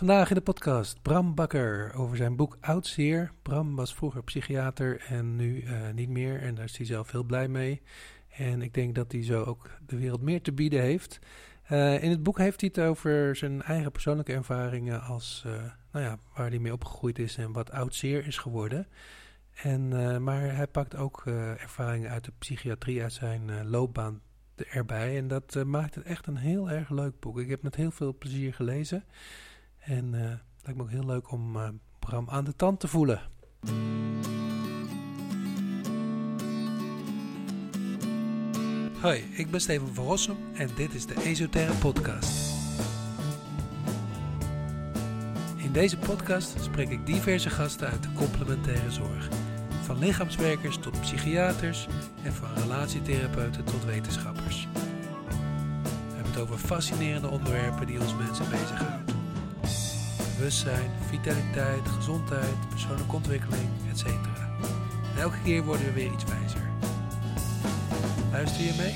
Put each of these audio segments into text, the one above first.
Vandaag in de podcast Bram Bakker over zijn boek Oudzeer. Bram was vroeger psychiater en nu uh, niet meer en daar is hij zelf heel blij mee. En ik denk dat hij zo ook de wereld meer te bieden heeft. Uh, in het boek heeft hij het over zijn eigen persoonlijke ervaringen als, uh, nou ja, waar hij mee opgegroeid is en wat oudzeer is geworden. En, maar hij pakt ook ervaringen uit de psychiatrie, uit zijn loopbaan erbij. En dat maakt het echt een heel erg leuk boek. Ik heb met heel veel plezier gelezen. En het lijkt me ook heel leuk om Bram aan de tand te voelen. Hoi, ik ben Steven van Rossum en dit is de Esoterre Podcast. In deze podcast spreek ik diverse gasten uit de complementaire zorg. Van lichaamswerkers tot psychiaters en van relatietherapeuten tot wetenschappers. We hebben het over fascinerende onderwerpen die ons mensen bezighouden. Bewustzijn, vitaliteit, gezondheid, persoonlijke ontwikkeling, etc. En elke keer worden we weer iets wijzer. Luister je mee?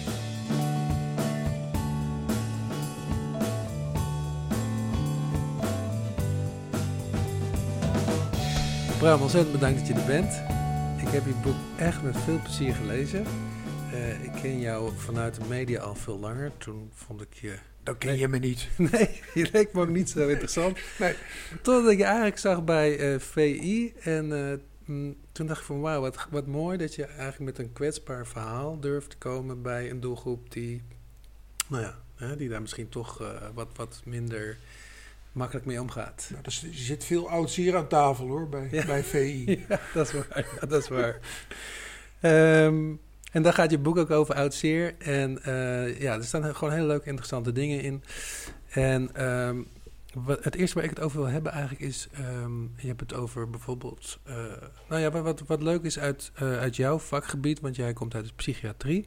Bram, ontzettend bedankt dat je er bent. Ik heb je boek echt met veel plezier gelezen. Uh, ik ken jou vanuit de media al veel langer. Toen vond ik je... Dan ken je me niet. Nee, je leek me ook niet zo interessant. nee. Totdat ik je eigenlijk zag bij uh, VI en... Uh, toen dacht ik van wauw, wat, wat mooi dat je eigenlijk met een kwetsbaar verhaal durft te komen bij een doelgroep die, nou ja, hè, die daar misschien toch uh, wat, wat minder makkelijk mee omgaat. Nou, dus, er zit veel oud zeer aan tafel hoor, bij, ja. bij VI. ja, dat is waar. Ja, dat is waar. um, en daar gaat je boek ook over oud zeer. En uh, ja, er staan gewoon hele leuke, interessante dingen in. En um, wat, het eerste waar ik het over wil hebben eigenlijk is, um, je hebt het over bijvoorbeeld, uh, nou ja, wat, wat leuk is uit, uh, uit jouw vakgebied, want jij komt uit de psychiatrie.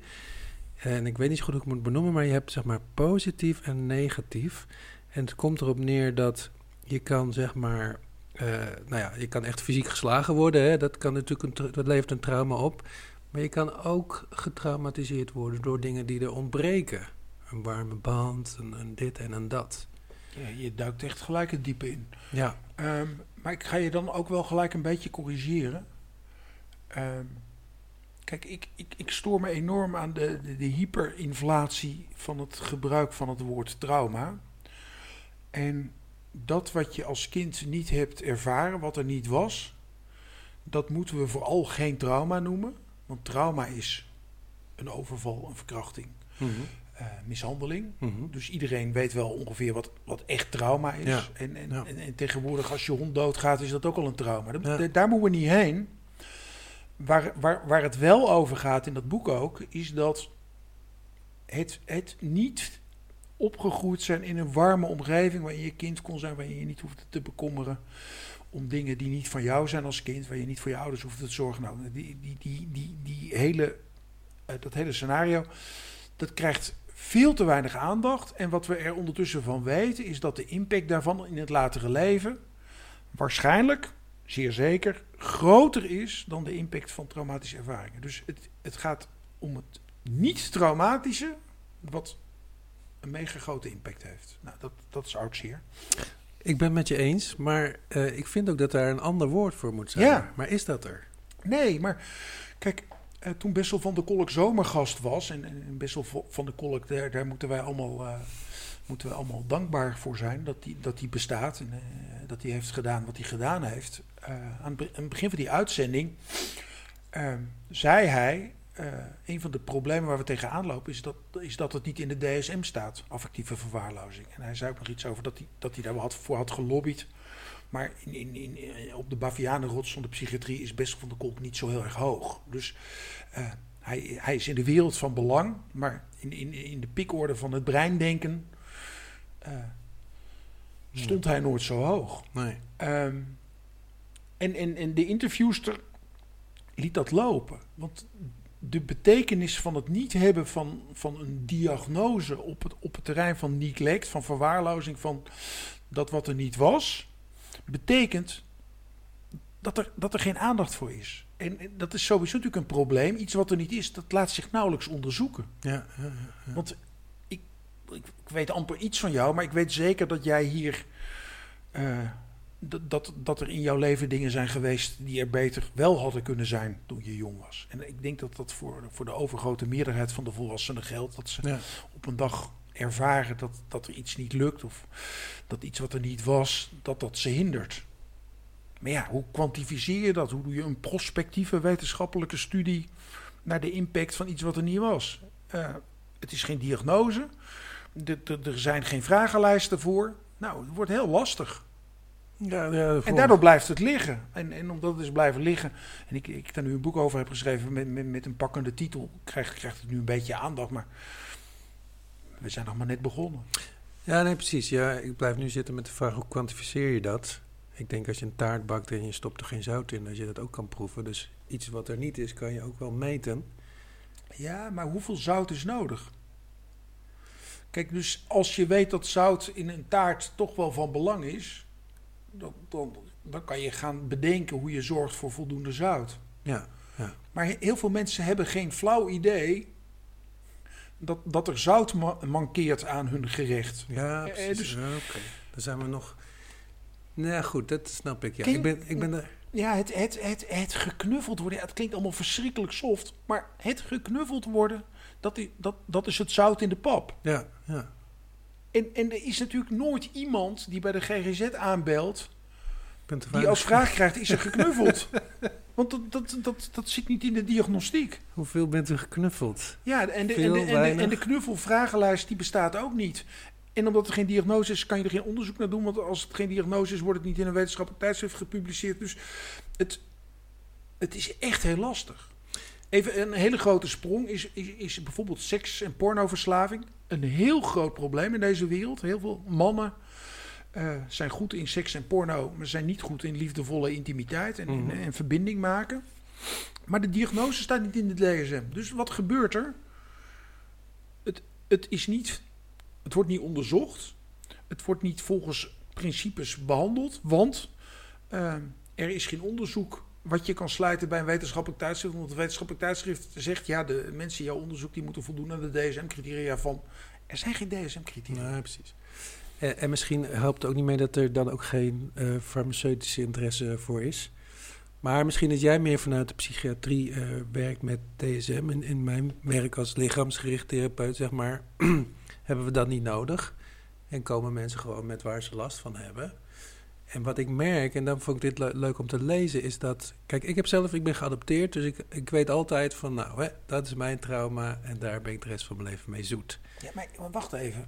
En ik weet niet zo goed hoe ik het moet benoemen, maar je hebt zeg maar positief en negatief. En het komt erop neer dat je kan zeg maar, nou ja, je kan echt fysiek geslagen worden. Hè? Dat kan natuurlijk, een, dat levert een trauma op. Maar je kan ook getraumatiseerd worden door dingen die er ontbreken. Een warme band, een, een dit en een dat. Ja, je duikt echt gelijk het diepe in. Ja. Um, maar ik ga je dan ook wel gelijk een beetje corrigeren. Um, kijk, ik, ik, ik stoor me enorm aan de, de, de, hyperinflatie van het gebruik van het woord trauma. En dat wat je als kind niet hebt ervaren, wat er niet was, dat moeten we vooral geen trauma noemen. Want trauma is een overval, een verkrachting. Mm -hmm. Uh, mishandeling. Mm -hmm. Dus iedereen weet wel ongeveer wat, wat echt trauma is. Ja. En, en, ja. en, en, tegenwoordig als je hond doodgaat is dat ook al een trauma. Ja. Daar moeten we niet heen. Waar, waar, waar het wel over gaat in dat boek ook, is dat het, het niet opgegroeid zijn in een warme omgeving waarin je kind kon zijn, waar je je niet hoeft te bekommeren om dingen die niet van jou zijn als kind, waar je niet voor je ouders hoeft te zorgen. Nou, die, die, die, die, die hele, uh, dat hele scenario, dat krijgt veel te weinig aandacht. En wat we er ondertussen van weten, is dat de impact daarvan in het latere leven waarschijnlijk, zeer zeker, groter is dan de impact van traumatische ervaringen. Dus het, het gaat om het niet-traumatische, wat een mega grote impact heeft. Nou, dat, dat is oudzeer. Ik ben met je eens, maar uh, ik vind ook dat daar een ander woord voor moet zijn. Ja. Maar is dat er? Nee, maar kijk, uh, toen Bessel van der Kolk zomergast was, en, en Bessel van der Kolk, daar, daar moeten wij allemaal, uh, moeten we allemaal dankbaar voor zijn dat die, dat die bestaat en dat hij heeft gedaan wat hij gedaan heeft. aan, het, aan het begin van die uitzending ehm, zei hij, een van de problemen waar we tegenaan lopen is dat, is dat het niet in de DSM staat, affectieve verwaarlozing. En hij zei ook nog iets over dat hij, dat hij daar had, voor had gelobbyd. Maar in, in, in, op de Bavianenrots van de psychiatrie is Bessel van der Kolk niet zo heel erg hoog. Dus uh, hij, hij, is in de wereld van belang, maar in, in, in de pikorde van het breindenken uh, stond hij nooit zo hoog. Nee. Um, en, en, en de interviewster liet dat lopen. Want de betekenis van het niet hebben van, van een diagnose op het, op het terrein van neglect, van verwaarlozing van dat wat er niet was, betekent dat er, dat er geen aandacht voor is. En dat is sowieso natuurlijk een probleem. Iets wat er niet is, dat laat zich nauwelijks onderzoeken. Ja, ja, ja, ja. Want ik, ik, ik, weet amper iets van jou, maar ik weet zeker dat jij hier eh, dat, dat, er in jouw leven dingen zijn geweest die er beter wel hadden kunnen zijn toen je jong was. En ik denk dat dat voor, voor de overgrote meerderheid van de volwassenen geldt. Dat ze Ja. op een dag ervaren dat, dat er iets niet lukt of dat iets wat er niet was, dat dat ze hindert. Maar ja, hoe kwantificeer je dat? Hoe doe je een prospectieve wetenschappelijke studie naar de impact van iets wat er niet was? Eh, het is geen diagnose. De- de- er zijn geen vragenlijsten voor. Nou, het wordt heel lastig. Ja, ja, En daardoor blijft het liggen. En, en omdat het is blijven liggen. En ik, ik daar nu een boek over heb geschreven met, met, met een pakkende titel. Krijgt, krijgt het nu een beetje aandacht. Maar we zijn nog maar net begonnen. Ja, nee, precies. Ja, ik blijf nu zitten met de vraag, hoe kwantificeer je dat? Ik denk als je een taart bakt en je stopt er geen zout in, dat je dat ook kan proeven. Dus iets wat er niet is, kan je ook wel meten. Ja, maar hoeveel zout is nodig? Kijk, dus als je weet dat zout in een taart toch wel van belang is, dan, dan, dan kan je gaan bedenken hoe je zorgt voor voldoende zout. Ja, Maar he- heel veel mensen hebben geen flauw idee dat, dat er zout ma- mankeert aan hun gerecht. ja Eh, precies. dus- Ja, Oké, dan zijn we nog... Nou goed, dat snap ik. Ja. Ik, ben, ik ben er... Ja, het, het, het, het geknuffeld worden, ja, het klinkt allemaal verschrikkelijk soft, maar het geknuffeld worden, dat is, dat, dat is het zout in de pap. Ja, ja. En, en er is natuurlijk nooit iemand die bij de GGZ aanbelt, die als vraag krijgt, is er geknuffeld? Want dat, dat, dat, dat zit niet in de diagnostiek. Hoeveel bent u geknuffeld? Ja, en de, en de, en de, en de knuffelvragenlijst die bestaat ook niet. En omdat er geen diagnose is, kan je er geen onderzoek naar doen. Want als het geen diagnose is, wordt het niet in een wetenschappelijk tijdschrift gepubliceerd. Dus het, het is echt heel lastig. Even een hele grote sprong is, is, is bijvoorbeeld seks- en pornoverslaving. Een heel groot probleem in deze wereld. Heel veel mannen eh, zijn goed in seks en porno, maar zijn niet goed in liefdevolle intimiteit en, Mhm. en, en verbinding maken. Maar de diagnose staat niet in de DSM. Dus wat gebeurt er? Het, het, is niet, het wordt niet onderzocht. Het wordt niet volgens principes behandeld. Want eh, er is geen onderzoek wat je kan sluiten bij een wetenschappelijk tijdschrift. Want het wetenschappelijk tijdschrift zegt... ja, de mensen jouw onderzoek die moeten voldoen aan de DSM-criteria van... Er zijn geen DSM-criteria. Ja, precies. En, en misschien helpt het ook niet mee dat er dan ook geen eh, farmaceutische interesse voor is. Maar misschien dat jij meer vanuit de psychiatrie eh, werkt met DSM. En in mijn werk als lichaamsgericht therapeut, zeg maar, hebben we dat niet nodig. En komen mensen gewoon met waar ze last van hebben. En wat ik merk, en dan vond ik dit le- leuk om te lezen, is dat... Kijk, ik heb zelf, ik ben geadopteerd, dus ik, ik weet altijd van... Nou, hè, dat is mijn trauma en daar ben ik de rest van mijn leven mee zoet. Ja, maar, maar wacht even.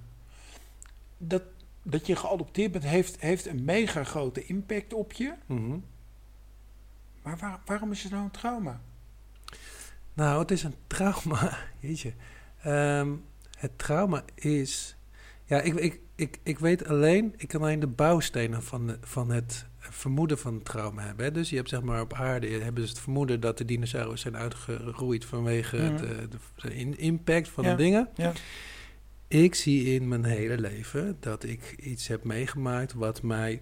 Dat, dat je geadopteerd bent, heeft, heeft een mega grote impact op je. Mhm. Maar waar- waarom is het nou een trauma? Nou, het is een trauma. Jeetje. Ehm, het trauma is. Ja, ik, ik, ik, ik weet alleen. Ik kan alleen de bouwstenen van, de- van het vermoeden van het trauma hebben. Hè. Dus je hebt zeg maar op aarde hebben ze het vermoeden dat de dinosauriërs zijn uitgeroeid vanwege Mhm. de, de, de impact van Ja. de dingen. Ja. Ik zie in mijn hele leven dat ik iets heb meegemaakt wat mij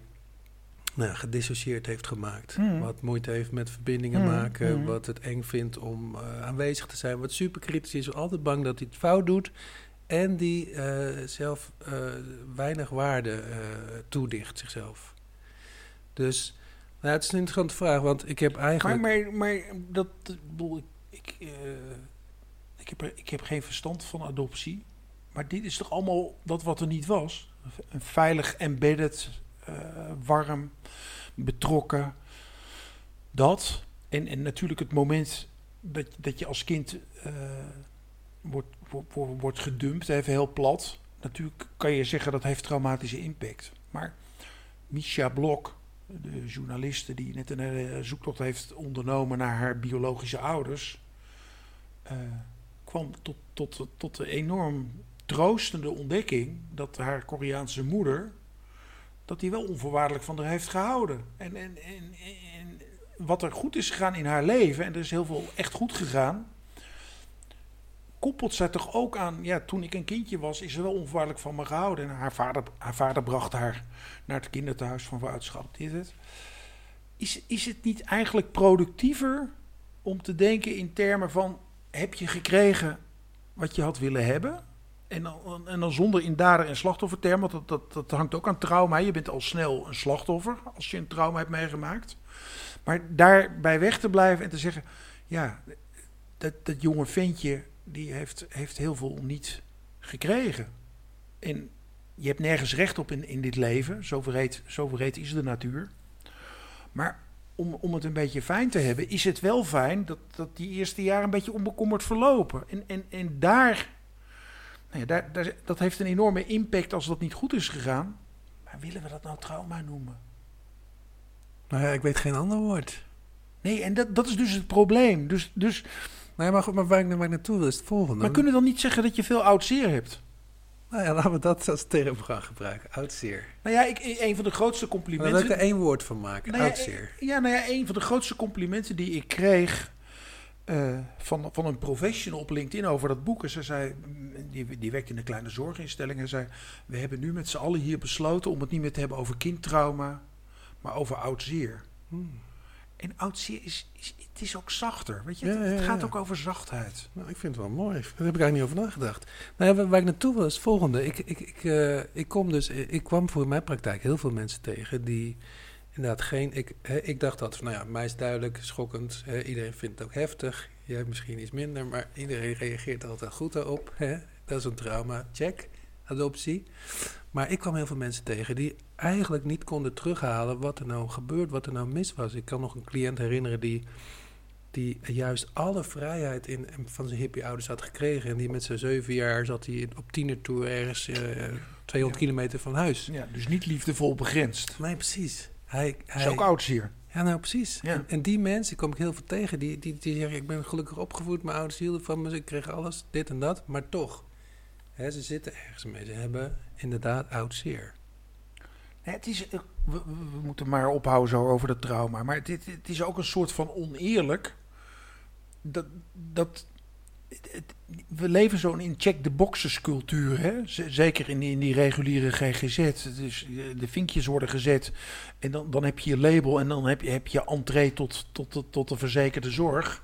nou, gedissocieerd heeft gemaakt. Mhm. Wat moeite heeft met verbindingen Mhm, maken. Wat het eng vindt om eh, aanwezig te zijn. Wat super kritisch is. Altijd bang dat hij het fout doet. En die eh, zelf eh, weinig waarde eh, toedicht zichzelf. Dus nou, het is een interessante vraag. Want ik heb eigenlijk... maar, maar dat, bedoel, ik, ik, heb, ik heb geen verstand van adoptie. Maar dit is toch allemaal dat wat er niet was? Een veilig, embedded, warm, betrokken. Dat. En, en natuurlijk het moment dat, dat je als kind wordt, wordt, gedumpt, even heel plat. Natuurlijk kan je zeggen dat heeft traumatische impact. Maar Misha Blok, de journaliste die net een eh, zoektocht heeft ondernomen naar haar biologische ouders, eh, kwam tot, tot, tot de enorm troostende ontdekking dat haar Koreaanse moeder, dat die wel onvoorwaardelijk van haar heeft gehouden. En, en, en, en wat er goed is gegaan in haar leven, en er is heel veel echt goed gegaan, koppelt zij toch ook aan, ja, toen ik een kindje was, is ze wel onvoorwaardelijk van me gehouden. En haar vader, haar vader bracht haar naar het kinderthuis van waaruit werd. Is, is het niet eigenlijk productiever om te denken in termen van: heb je gekregen wat je had willen hebben? En dan, en dan zonder in dader- en slachtofferterm, want dat, dat, dat hangt ook aan trauma. Je bent al snel een slachtoffer als je een trauma hebt meegemaakt. Maar daarbij weg te blijven en te zeggen: ja, dat, dat jonge ventje die heeft, heeft heel veel niet gekregen. En je hebt nergens recht op in, in dit leven. Zo verreed, zo is de natuur. Maar om, om het een beetje fijn te hebben, is het wel fijn dat, dat die eerste jaren een beetje onbekommerd verlopen. En, en, en daar, nou ja, daar, daar, dat heeft een enorme impact als dat niet goed is gegaan. Maar willen we dat nou trauma noemen? Nou ja, ik weet geen ander woord. Nee, en dat, dat is dus het probleem. Dus, dus, Nou ja, maar goed, maar waar ik, waar ik naartoe wil is het volgende. maar kunnen we dan niet zeggen dat je veel oud zeer hebt? Nou ja, laten we dat als term gaan gebruiken. Oudzeer. Nou ja, ik, een van de grootste daar complimenten... wil ik er één woord van maken. Nou ja, Oudzeer. Ja, nou ja, een van de grootste complimenten die ik kreeg eh, van, van een professional op LinkedIn over dat boek. En ze zei, die, die werkt in een kleine zorginstelling. En zei, we hebben nu met z'n allen hier besloten om het niet meer te hebben over kindtrauma, maar over oud zeer. Hmm. En oud zeer is, is, het is ook zachter. Weet je, Ja, het, ja, het gaat ook over zachtheid. Nou, ik vind het wel mooi. Daar heb ik eigenlijk niet over nagedacht. Nou waar, ik naartoe wil is het volgende. Ik, ik, ik, eh, ik, kom dus, ik kwam voor mijn praktijk heel veel mensen tegen die inderdaad geen... Ik, ik dacht dat, nou ja, mij is duidelijk, schokkend. Hè, iedereen vindt het ook heftig. Jij misschien iets minder, maar iedereen reageert er altijd goed op. Hè? Dat is een trauma. Check. Adoptie. Maar ik kwam heel veel mensen tegen die eigenlijk niet konden terughalen wat er nou gebeurt, wat er nou mis was. Ik kan nog een cliënt herinneren die, die juist alle vrijheid in, van zijn hippie-ouders had gekregen. En die met zijn zeven jaar zat hij op tienertour ergens eh 200 Ja. kilometer van huis. Ja, dus niet liefdevol begrensd. Nee, precies. Hij, hij, is ook oud zeer. ja, nou precies. Ja. En, en die mensen, kom ik heel veel tegen, die, die, die zeggen: Ik ben gelukkig opgevoed, mijn ouders hielden van me, ik kreeg alles, dit en dat. Maar toch, hè, ze zitten ergens mee. Ze hebben inderdaad oud zeer. Nee, het is, eh, we, moeten maar ophouden zo over dat trauma. Maar dit, het is ook een soort van oneerlijk. Dat, dat, we leven zo'n in check-the-boxes cultuur. Hè? Zeker in die, in die reguliere GGZ. Is, eh, de vinkjes worden gezet. En dan, dan heb je je label. En dan heb je, heb je entree tot, tot, tot, de verzekerde zorg.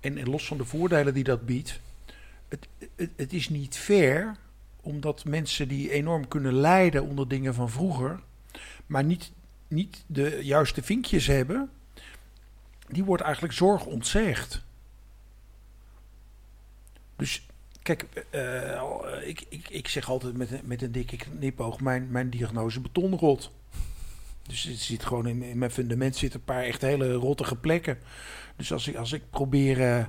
En, en los van de voordelen die dat biedt. Het, het, het is niet fair omdat mensen die enorm kunnen lijden onder dingen van vroeger, maar niet, niet de juiste vinkjes hebben, die wordt eigenlijk zorg ontzegd. Dus kijk, eh, ik, ik, ik zeg altijd met, een- met een dikke knipoog, mijn, mijn diagnose betonrot. Dus het zit gewoon in, in mijn fundament zitten een paar echt hele rottige plekken. Dus als ik, als ik probeer eh,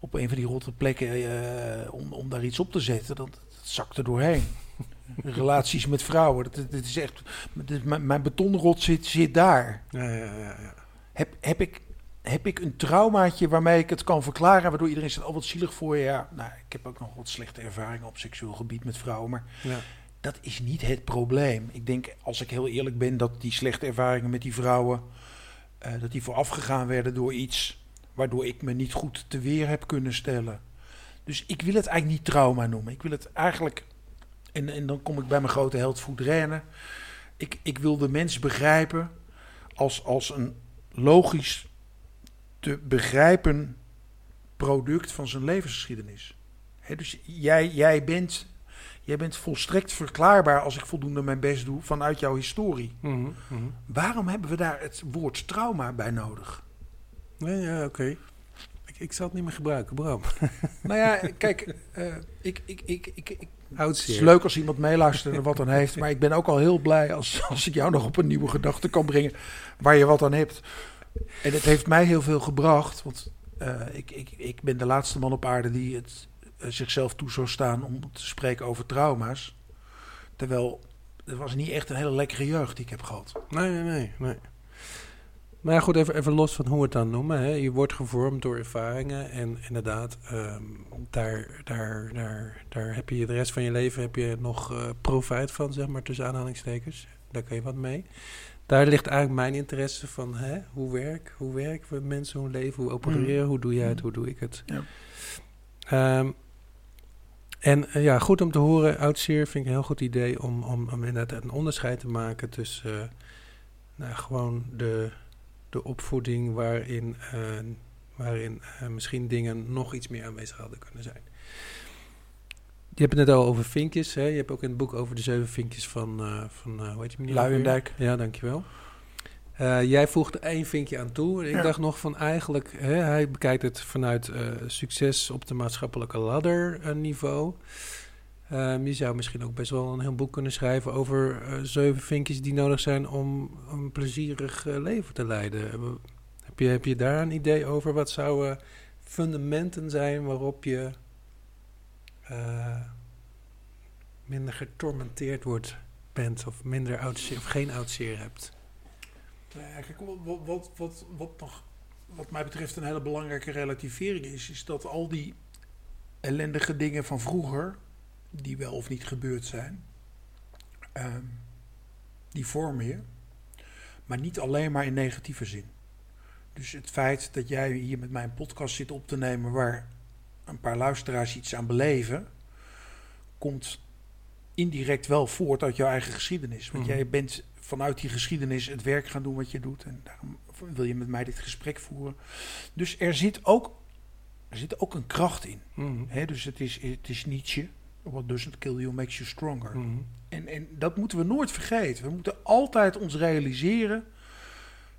op een van die rotte plekken eh, om, om daar iets op te zetten, dan dat zakt er doorheen. Relaties met vrouwen, dat, dat is echt. mijn, mijn betonrot zit, zit daar. Ja, ja. ja. Heb, heb, ik, heb ik een traumaatje waarmee ik het kan verklaren, waardoor iedereen zegt: Oh, wat zielig voor je. Ja, nou, ik heb ook nog wat slechte ervaringen op seksueel gebied met vrouwen, maar ja. dat is niet het probleem. Ik denk, als ik heel eerlijk ben, dat die slechte ervaringen met die vrouwen, eh, dat die voorafgegaan werden door iets waardoor ik me niet goed te weer heb kunnen stellen. Dus ik wil het eigenlijk niet trauma noemen. Ik wil het eigenlijk, en, en dan kom ik bij mijn grote held Foudrenne. Ik, ik wil de mens begrijpen als, als een logisch te begrijpen product van zijn levensgeschiedenis. Dus jij, jij bent Jij bent volstrekt verklaarbaar als ik voldoende mijn best doe vanuit jouw historie. Mhm, mhm. Waarom hebben we daar het woord trauma bij nodig? Nee, ja, oké. Ik, ik zal het niet meer gebruiken, Bram. Nou ja, kijk, eh, ik, ik, ik, ik, ik, het is leuk als iemand meeluistert en wat dan heeft. Maar ik ben ook al heel blij als, als ik jou nog op een nieuwe gedachte kan brengen waar je wat aan hebt. En het heeft mij heel veel gebracht. Want eh, ik, ik, ik ben de laatste man op aarde die het eh, zichzelf toe zou staan om te spreken over trauma's. Terwijl het was niet echt een hele lekkere jeugd die ik heb gehad. Nee, nee, nee. nee. Maar goed, even, even los van hoe we het dan noemen. Hè. Je wordt gevormd door ervaringen. En inderdaad, ehm, daar, daar, daar, daar heb je de rest van je leven heb je nog eh, profijt van, zeg maar, tussen aanhalingstekens. Daar kan je wat mee. Daar ligt eigenlijk mijn interesse van, hè, hoe, werk, hoe werken we mensen, hoe leven, hoe opereren, hoe doe jij het, hoe doe ik het. Ja. Ehm, en eh, ja, goed om te horen, oudseer vind ik een heel goed idee om, om, om inderdaad een onderscheid te maken tussen eh, nou, gewoon de, de opvoeding waarin, eh, waarin misschien dingen nog iets meer aanwezig hadden kunnen zijn. Je hebt het net al over vinkjes. Hè? Je hebt ook in het boek over de zeven vinkjes van, uh, van uh, hoe heet je meneer? Luijendijk. Ja, dankjewel. Uh, jij voegde één vinkje aan toe. Ik ja. dacht nog van eigenlijk, hè, hij bekijkt het vanuit succes op de maatschappelijke ladder niveau. Um, je zou misschien ook best wel een heel boek kunnen schrijven over zeven vinkjes die nodig zijn om een plezierig leven te leiden. Heb je, heb je daar een idee over? Wat zouden fundamenten zijn waarop je uh, minder getormenteerd wordt, bent of minder oudseer of geen oudseer hebt. Kijk, wat, wat, wat, wat, nog, wat mij betreft een hele belangrijke relativering is, is dat al die ellendige dingen van vroeger, die wel of niet gebeurd zijn, um, die vormen je, maar niet alleen maar in negatieve zin. Dus het feit dat jij hier met mijn podcast zit op te nemen waar een paar luisteraars iets aan beleven, komt indirect wel voort uit jouw eigen geschiedenis. Want mhm. jij bent vanuit die geschiedenis het werk gaan doen wat je doet. En daarom wil je met mij dit gesprek voeren. Dus er zit ook, er zit ook een kracht in. Mm dus het is, het is Nietzsche. What doesn't kill you makes you stronger. Mhm. en, en dat moeten we nooit vergeten. We moeten altijd ons realiseren.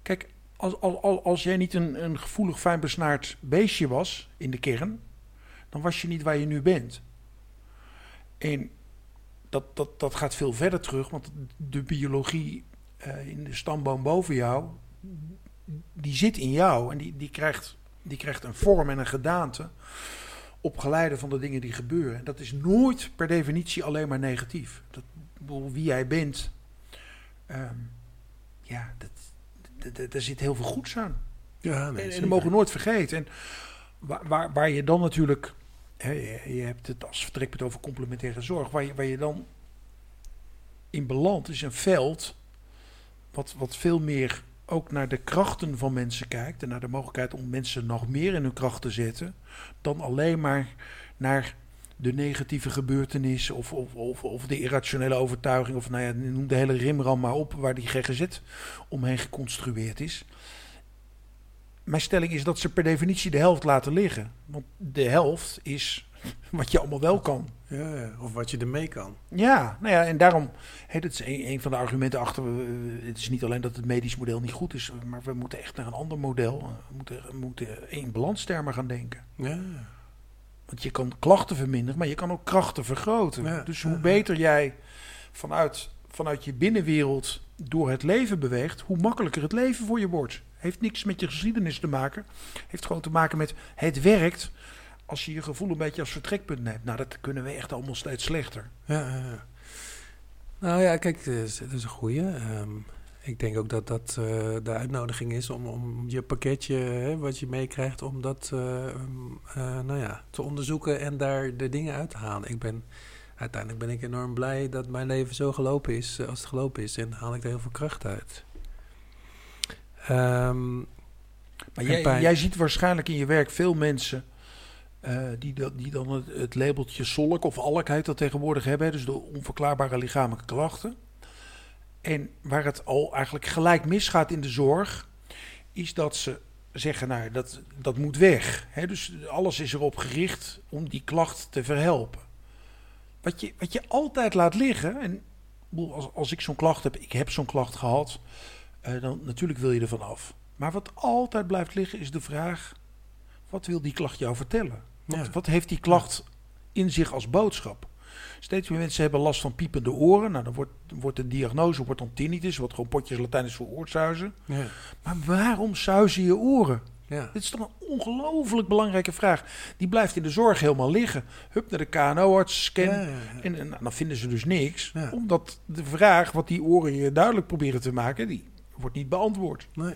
Kijk, als, als, als jij niet een, een gevoelig, fijn besnaard beestje was in de kern, dan was je niet waar je nu bent. En dat, dat, dat gaat veel verder terug, want de biologie uh, in de stamboom boven jou, die zit in jou en die, die, krijgt, die krijgt een vorm en een gedaante op geleide van de dingen die gebeuren. Dat is nooit per definitie alleen maar negatief. Dat, wie jij bent, um, ja, dat, daar zit heel veel goeds aan. Ja, nee, en, en dat mogen we nooit vergeten. En waar, waar, waar je dan natuurlijk je hebt het als vertrekpunt over complementaire zorg. Waar je, waar je dan in belandt is een veld wat, wat veel meer ook naar de krachten van mensen kijkt. En naar de mogelijkheid om mensen nog meer in hun kracht te zetten. Dan alleen maar naar de negatieve gebeurtenissen of, of, of, of de irrationele overtuiging. Of nou ja, noem de hele rimram maar op waar die GGZ omheen geconstrueerd is. Mijn stelling is dat ze per definitie de helft laten liggen. Want de helft is wat je allemaal wel kan. Ja, of wat je ermee kan. Ja, nou ja, en daarom, dat is een, een van de argumenten achter. Het is niet alleen dat het medisch model niet goed is, maar we moeten echt naar een ander model. We moeten, we moeten in balanstermen gaan denken. Ja. Want je kan klachten verminderen, maar je kan ook krachten vergroten. dus hoe beter jij vanuit, vanuit je binnenwereld door het leven beweegt, hoe makkelijker het leven voor je wordt. Heeft niks met je geschiedenis te maken. Heeft gewoon te maken met het werkt als je je gevoel een beetje als vertrekpunt neemt. Nou, dat kunnen we echt allemaal steeds slechter. Ja. Nou ja, kijk, dat is, is een goeie. Um, ik denk ook dat dat uh, de uitnodiging is om, om je pakketje, hè, wat je meekrijgt, om dat uh, nou ja, te onderzoeken en daar de dingen uit te halen. Ik ben, uiteindelijk ben ik enorm blij dat mijn leven zo gelopen is als het gelopen is. En haal ik er heel veel kracht uit. Um, maar jij, jij, ziet waarschijnlijk in je werk veel mensen uh, die, die dan het, het, labeltje solk of alkheid dat tegenwoordig hebben, dus de onverklaarbare lichamelijke klachten. En waar het al eigenlijk gelijk misgaat in de zorg, is dat ze zeggen, nou, dat, dat moet weg. Dus alles is erop gericht om die klacht te verhelpen. Wat je, wat je altijd laat liggen, en als, als ik zo'n klacht heb, ik heb zo'n klacht gehad, uh, dan natuurlijk wil je ervan af. Maar wat altijd blijft liggen is de vraag: wat wil die klacht jou vertellen? Wat, wat heeft die klacht in zich als boodschap? Steeds meer mensen hebben last van piepende oren. Nou, dan wordt, wordt de diagnose wordt tinnitus, wat gewoon potjes Latijn is voor oorzuizen. Ja. Maar waarom zuizen je oren? Ja. Dit is toch een ongelooflijk belangrijke vraag. Die blijft in de zorg helemaal liggen. Hup naar de KNO-arts, scan. En, nou, dan vinden ze dus niks. Omdat de vraag wat die oren je duidelijk proberen te maken, die wordt niet beantwoord. Nee.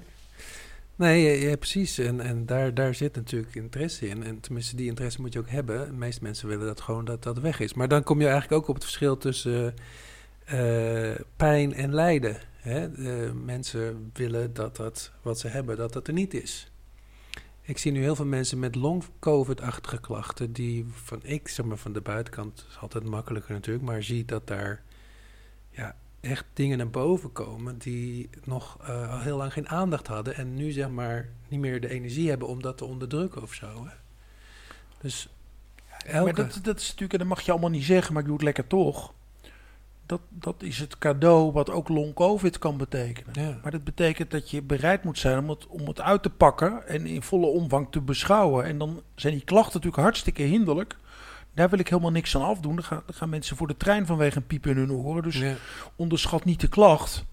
Nee, precies. En, en daar, daar zit natuurlijk interesse in. En tenminste, die interesse moet je ook hebben. De meeste mensen willen dat gewoon dat dat weg is. Maar dan kom je eigenlijk ook op het verschil tussen uh, pijn en lijden. Hè? mensen willen dat dat wat ze hebben, dat dat er niet is. Ik zie nu heel veel mensen met long-covid-achtige klachten... die van ik, zeg maar van de buitenkant... is altijd makkelijker natuurlijk... maar zie dat daar ja, echt dingen naar boven komen die nog uh, al heel lang geen aandacht hadden en nu zeg maar niet meer de energie hebben om dat te onderdrukken of zo. Hè? Dus Elke. Maar dat, dat is natuurlijk, en dat mag je allemaal niet zeggen, maar ik doe het lekker toch. Dat, dat is het cadeau wat ook long-covid kan betekenen. Ja. Maar dat betekent dat je bereid moet zijn om het, om het uit te pakken en in volle omvang te beschouwen. En dan zijn die klachten natuurlijk hartstikke hinderlijk. Daar wil ik helemaal niks aan afdoen. Dan gaan, dan gaan mensen voor de trein vanwege een piep in hun oren. Dus Ja. onderschat niet de klacht.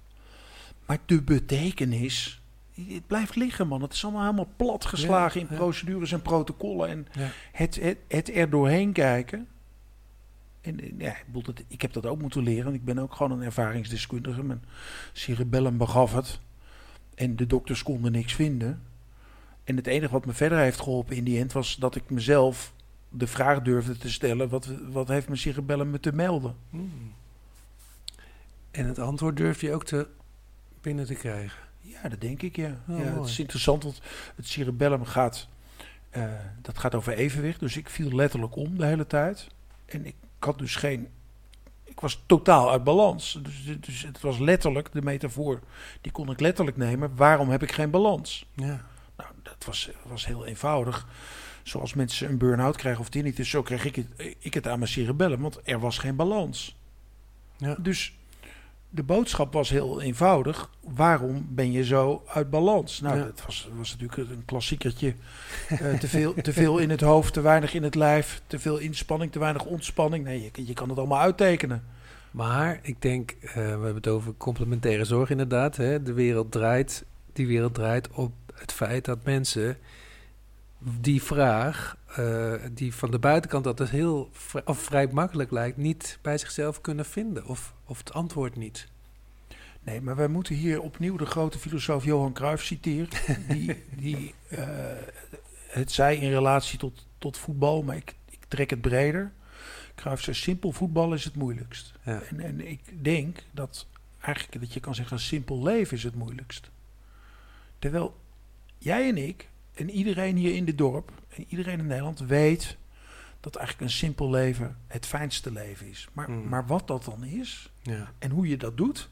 Maar de betekenis, het blijft liggen man. Het is allemaal helemaal platgeslagen Ja, in procedures en protocollen. En het, het, het er doorheen kijken. En ja, ik, heb dat ook moeten leren. want Ik ben ook gewoon een ervaringsdeskundige. Mijn cerebellum begaf het. En de dokters konden niks vinden. En het enige wat me verder heeft geholpen in die end was dat ik mezelf de vraag durfde te stellen: wat, wat heeft mijn cerebellum me te melden? Hmm. En het antwoord durf je ook te binnen te krijgen. Ja, dat denk ik, ja. Oh, ja het is interessant, want het cerebellum gaat, eh, dat gaat over evenwicht. Dus ik viel letterlijk om de hele tijd. En ik had dus geen, ik was totaal uit balans. Dus, dus het was letterlijk, de metafoor, die kon ik letterlijk nemen. Waarom heb ik geen balans? Ja. Nou, dat was, was heel eenvoudig. Zoals mensen een burn-out krijgen of tinnitus, zo kreeg ik het, ik het aan mijn cerebellum, want er was geen balans. Ja. Dus de boodschap was heel eenvoudig. Waarom ben je zo uit balans? Nou, Ja. dat was, was natuurlijk een klassiekertje. Eh, te, veel, te veel in het hoofd, te weinig in het lijf. Te veel inspanning, te weinig ontspanning. Nee, je, je kan het allemaal uittekenen. Maar ik denk, eh, we hebben het over complementaire zorg inderdaad. Hè? De wereld draait, die wereld draait op het feit dat mensen die vraag, eh, die van de buitenkant dat het heel vri- of vrij makkelijk lijkt, niet bij zichzelf kunnen vinden. Of, of het antwoord niet. Nee, maar wij moeten hier opnieuw de grote filosoof Johan Cruijff citeren. Die, die eh, het zei in relatie tot, tot voetbal, maar ik, ik trek het breder. Cruijff zei, simpel voetbal is het moeilijkst. Ja. En, en ik denk dat eigenlijk dat je kan zeggen, simpel leven is het moeilijkst. Terwijl jij en ik en iedereen hier in dit dorp en iedereen in Nederland weet dat eigenlijk een simpel leven het fijnste leven is. Maar, Mm. maar wat dat dan is Ja. en hoe je dat doet,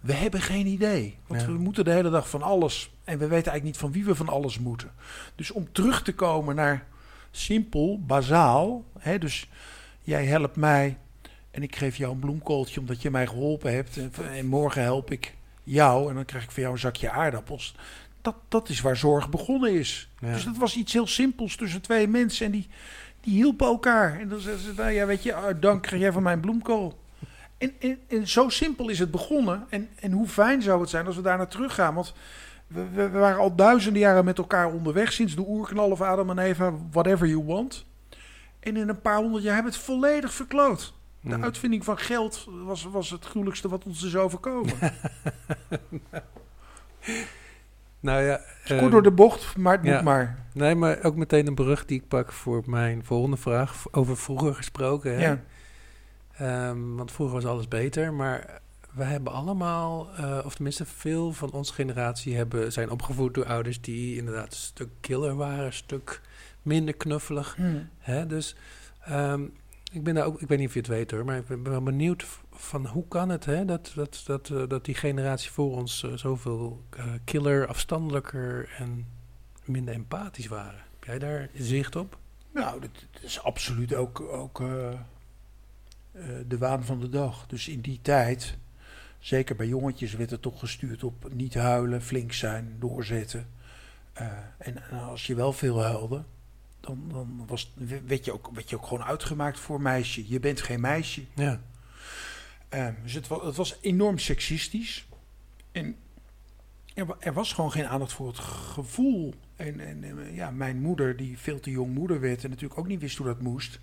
we hebben geen idee. Want Ja. we moeten de hele dag van alles en we weten eigenlijk niet van wie we van alles moeten. Dus om terug te komen naar simpel, bazaal, hè, dus jij helpt mij en ik geef jou een bloemkooltje omdat je mij geholpen hebt. En, en morgen help ik jou en dan krijg ik van jou een zakje aardappels. Dat, dat is waar zorg begonnen is. Ja. Dus dat was iets heel simpels tussen twee mensen en die, die hielpen elkaar. En dan zeggen ze, nou ja, weet je, ah, dank, krijg jij van mijn bloemkool. En, en, en zo simpel is het begonnen. En, en hoe fijn zou het zijn als we daar naar terug gaan. Want we, we, we waren al duizenden jaren met elkaar onderweg. Sinds de oerknal of Adam en Eva, whatever you want. En in een paar honderd jaar hebben we het volledig verkloot. De Mm. uitvinding van geld was, was het gruwelijkste wat ons is overkomen. Nou ja, Kort eh, door de bocht, maar het ja. moet maar. nee, maar ook meteen een brug die ik pak voor mijn volgende vraag. Over vroeger gesproken. Hè? Ja. Ehm, want vroeger was alles beter, maar we hebben allemaal, eh, of tenminste veel van onze generatie, hebben, zijn opgevoed door ouders die inderdaad een stuk killer waren, een stuk minder knuffelig. Hm. Hè? Dus ehm, ik ben daar ook, ik weet niet of je het weet hoor, maar ik ben wel benieuwd van hoe kan het hè, dat, dat, dat, eh, dat die generatie voor ons eh, zoveel eh, killer, afstandelijker en minder empathisch waren. Heb jij daar zicht op? Nou, dat, dat is absoluut ook, ook de waan van de dag. Dus in die tijd, zeker bij jongetjes, werd het toch gestuurd op niet huilen, flink zijn, doorzetten. En, en als je wel veel huilde, dan, dan was, werd, je ook, werd je ook gewoon uitgemaakt voor meisje. Je bent geen meisje. Ja. Eh, dus het was, het was enorm seksistisch. En er, wa- er was gewoon geen aandacht voor het gevoel. En, en ja, mijn moeder, die veel te jong moeder werd en natuurlijk ook niet wist hoe dat moest.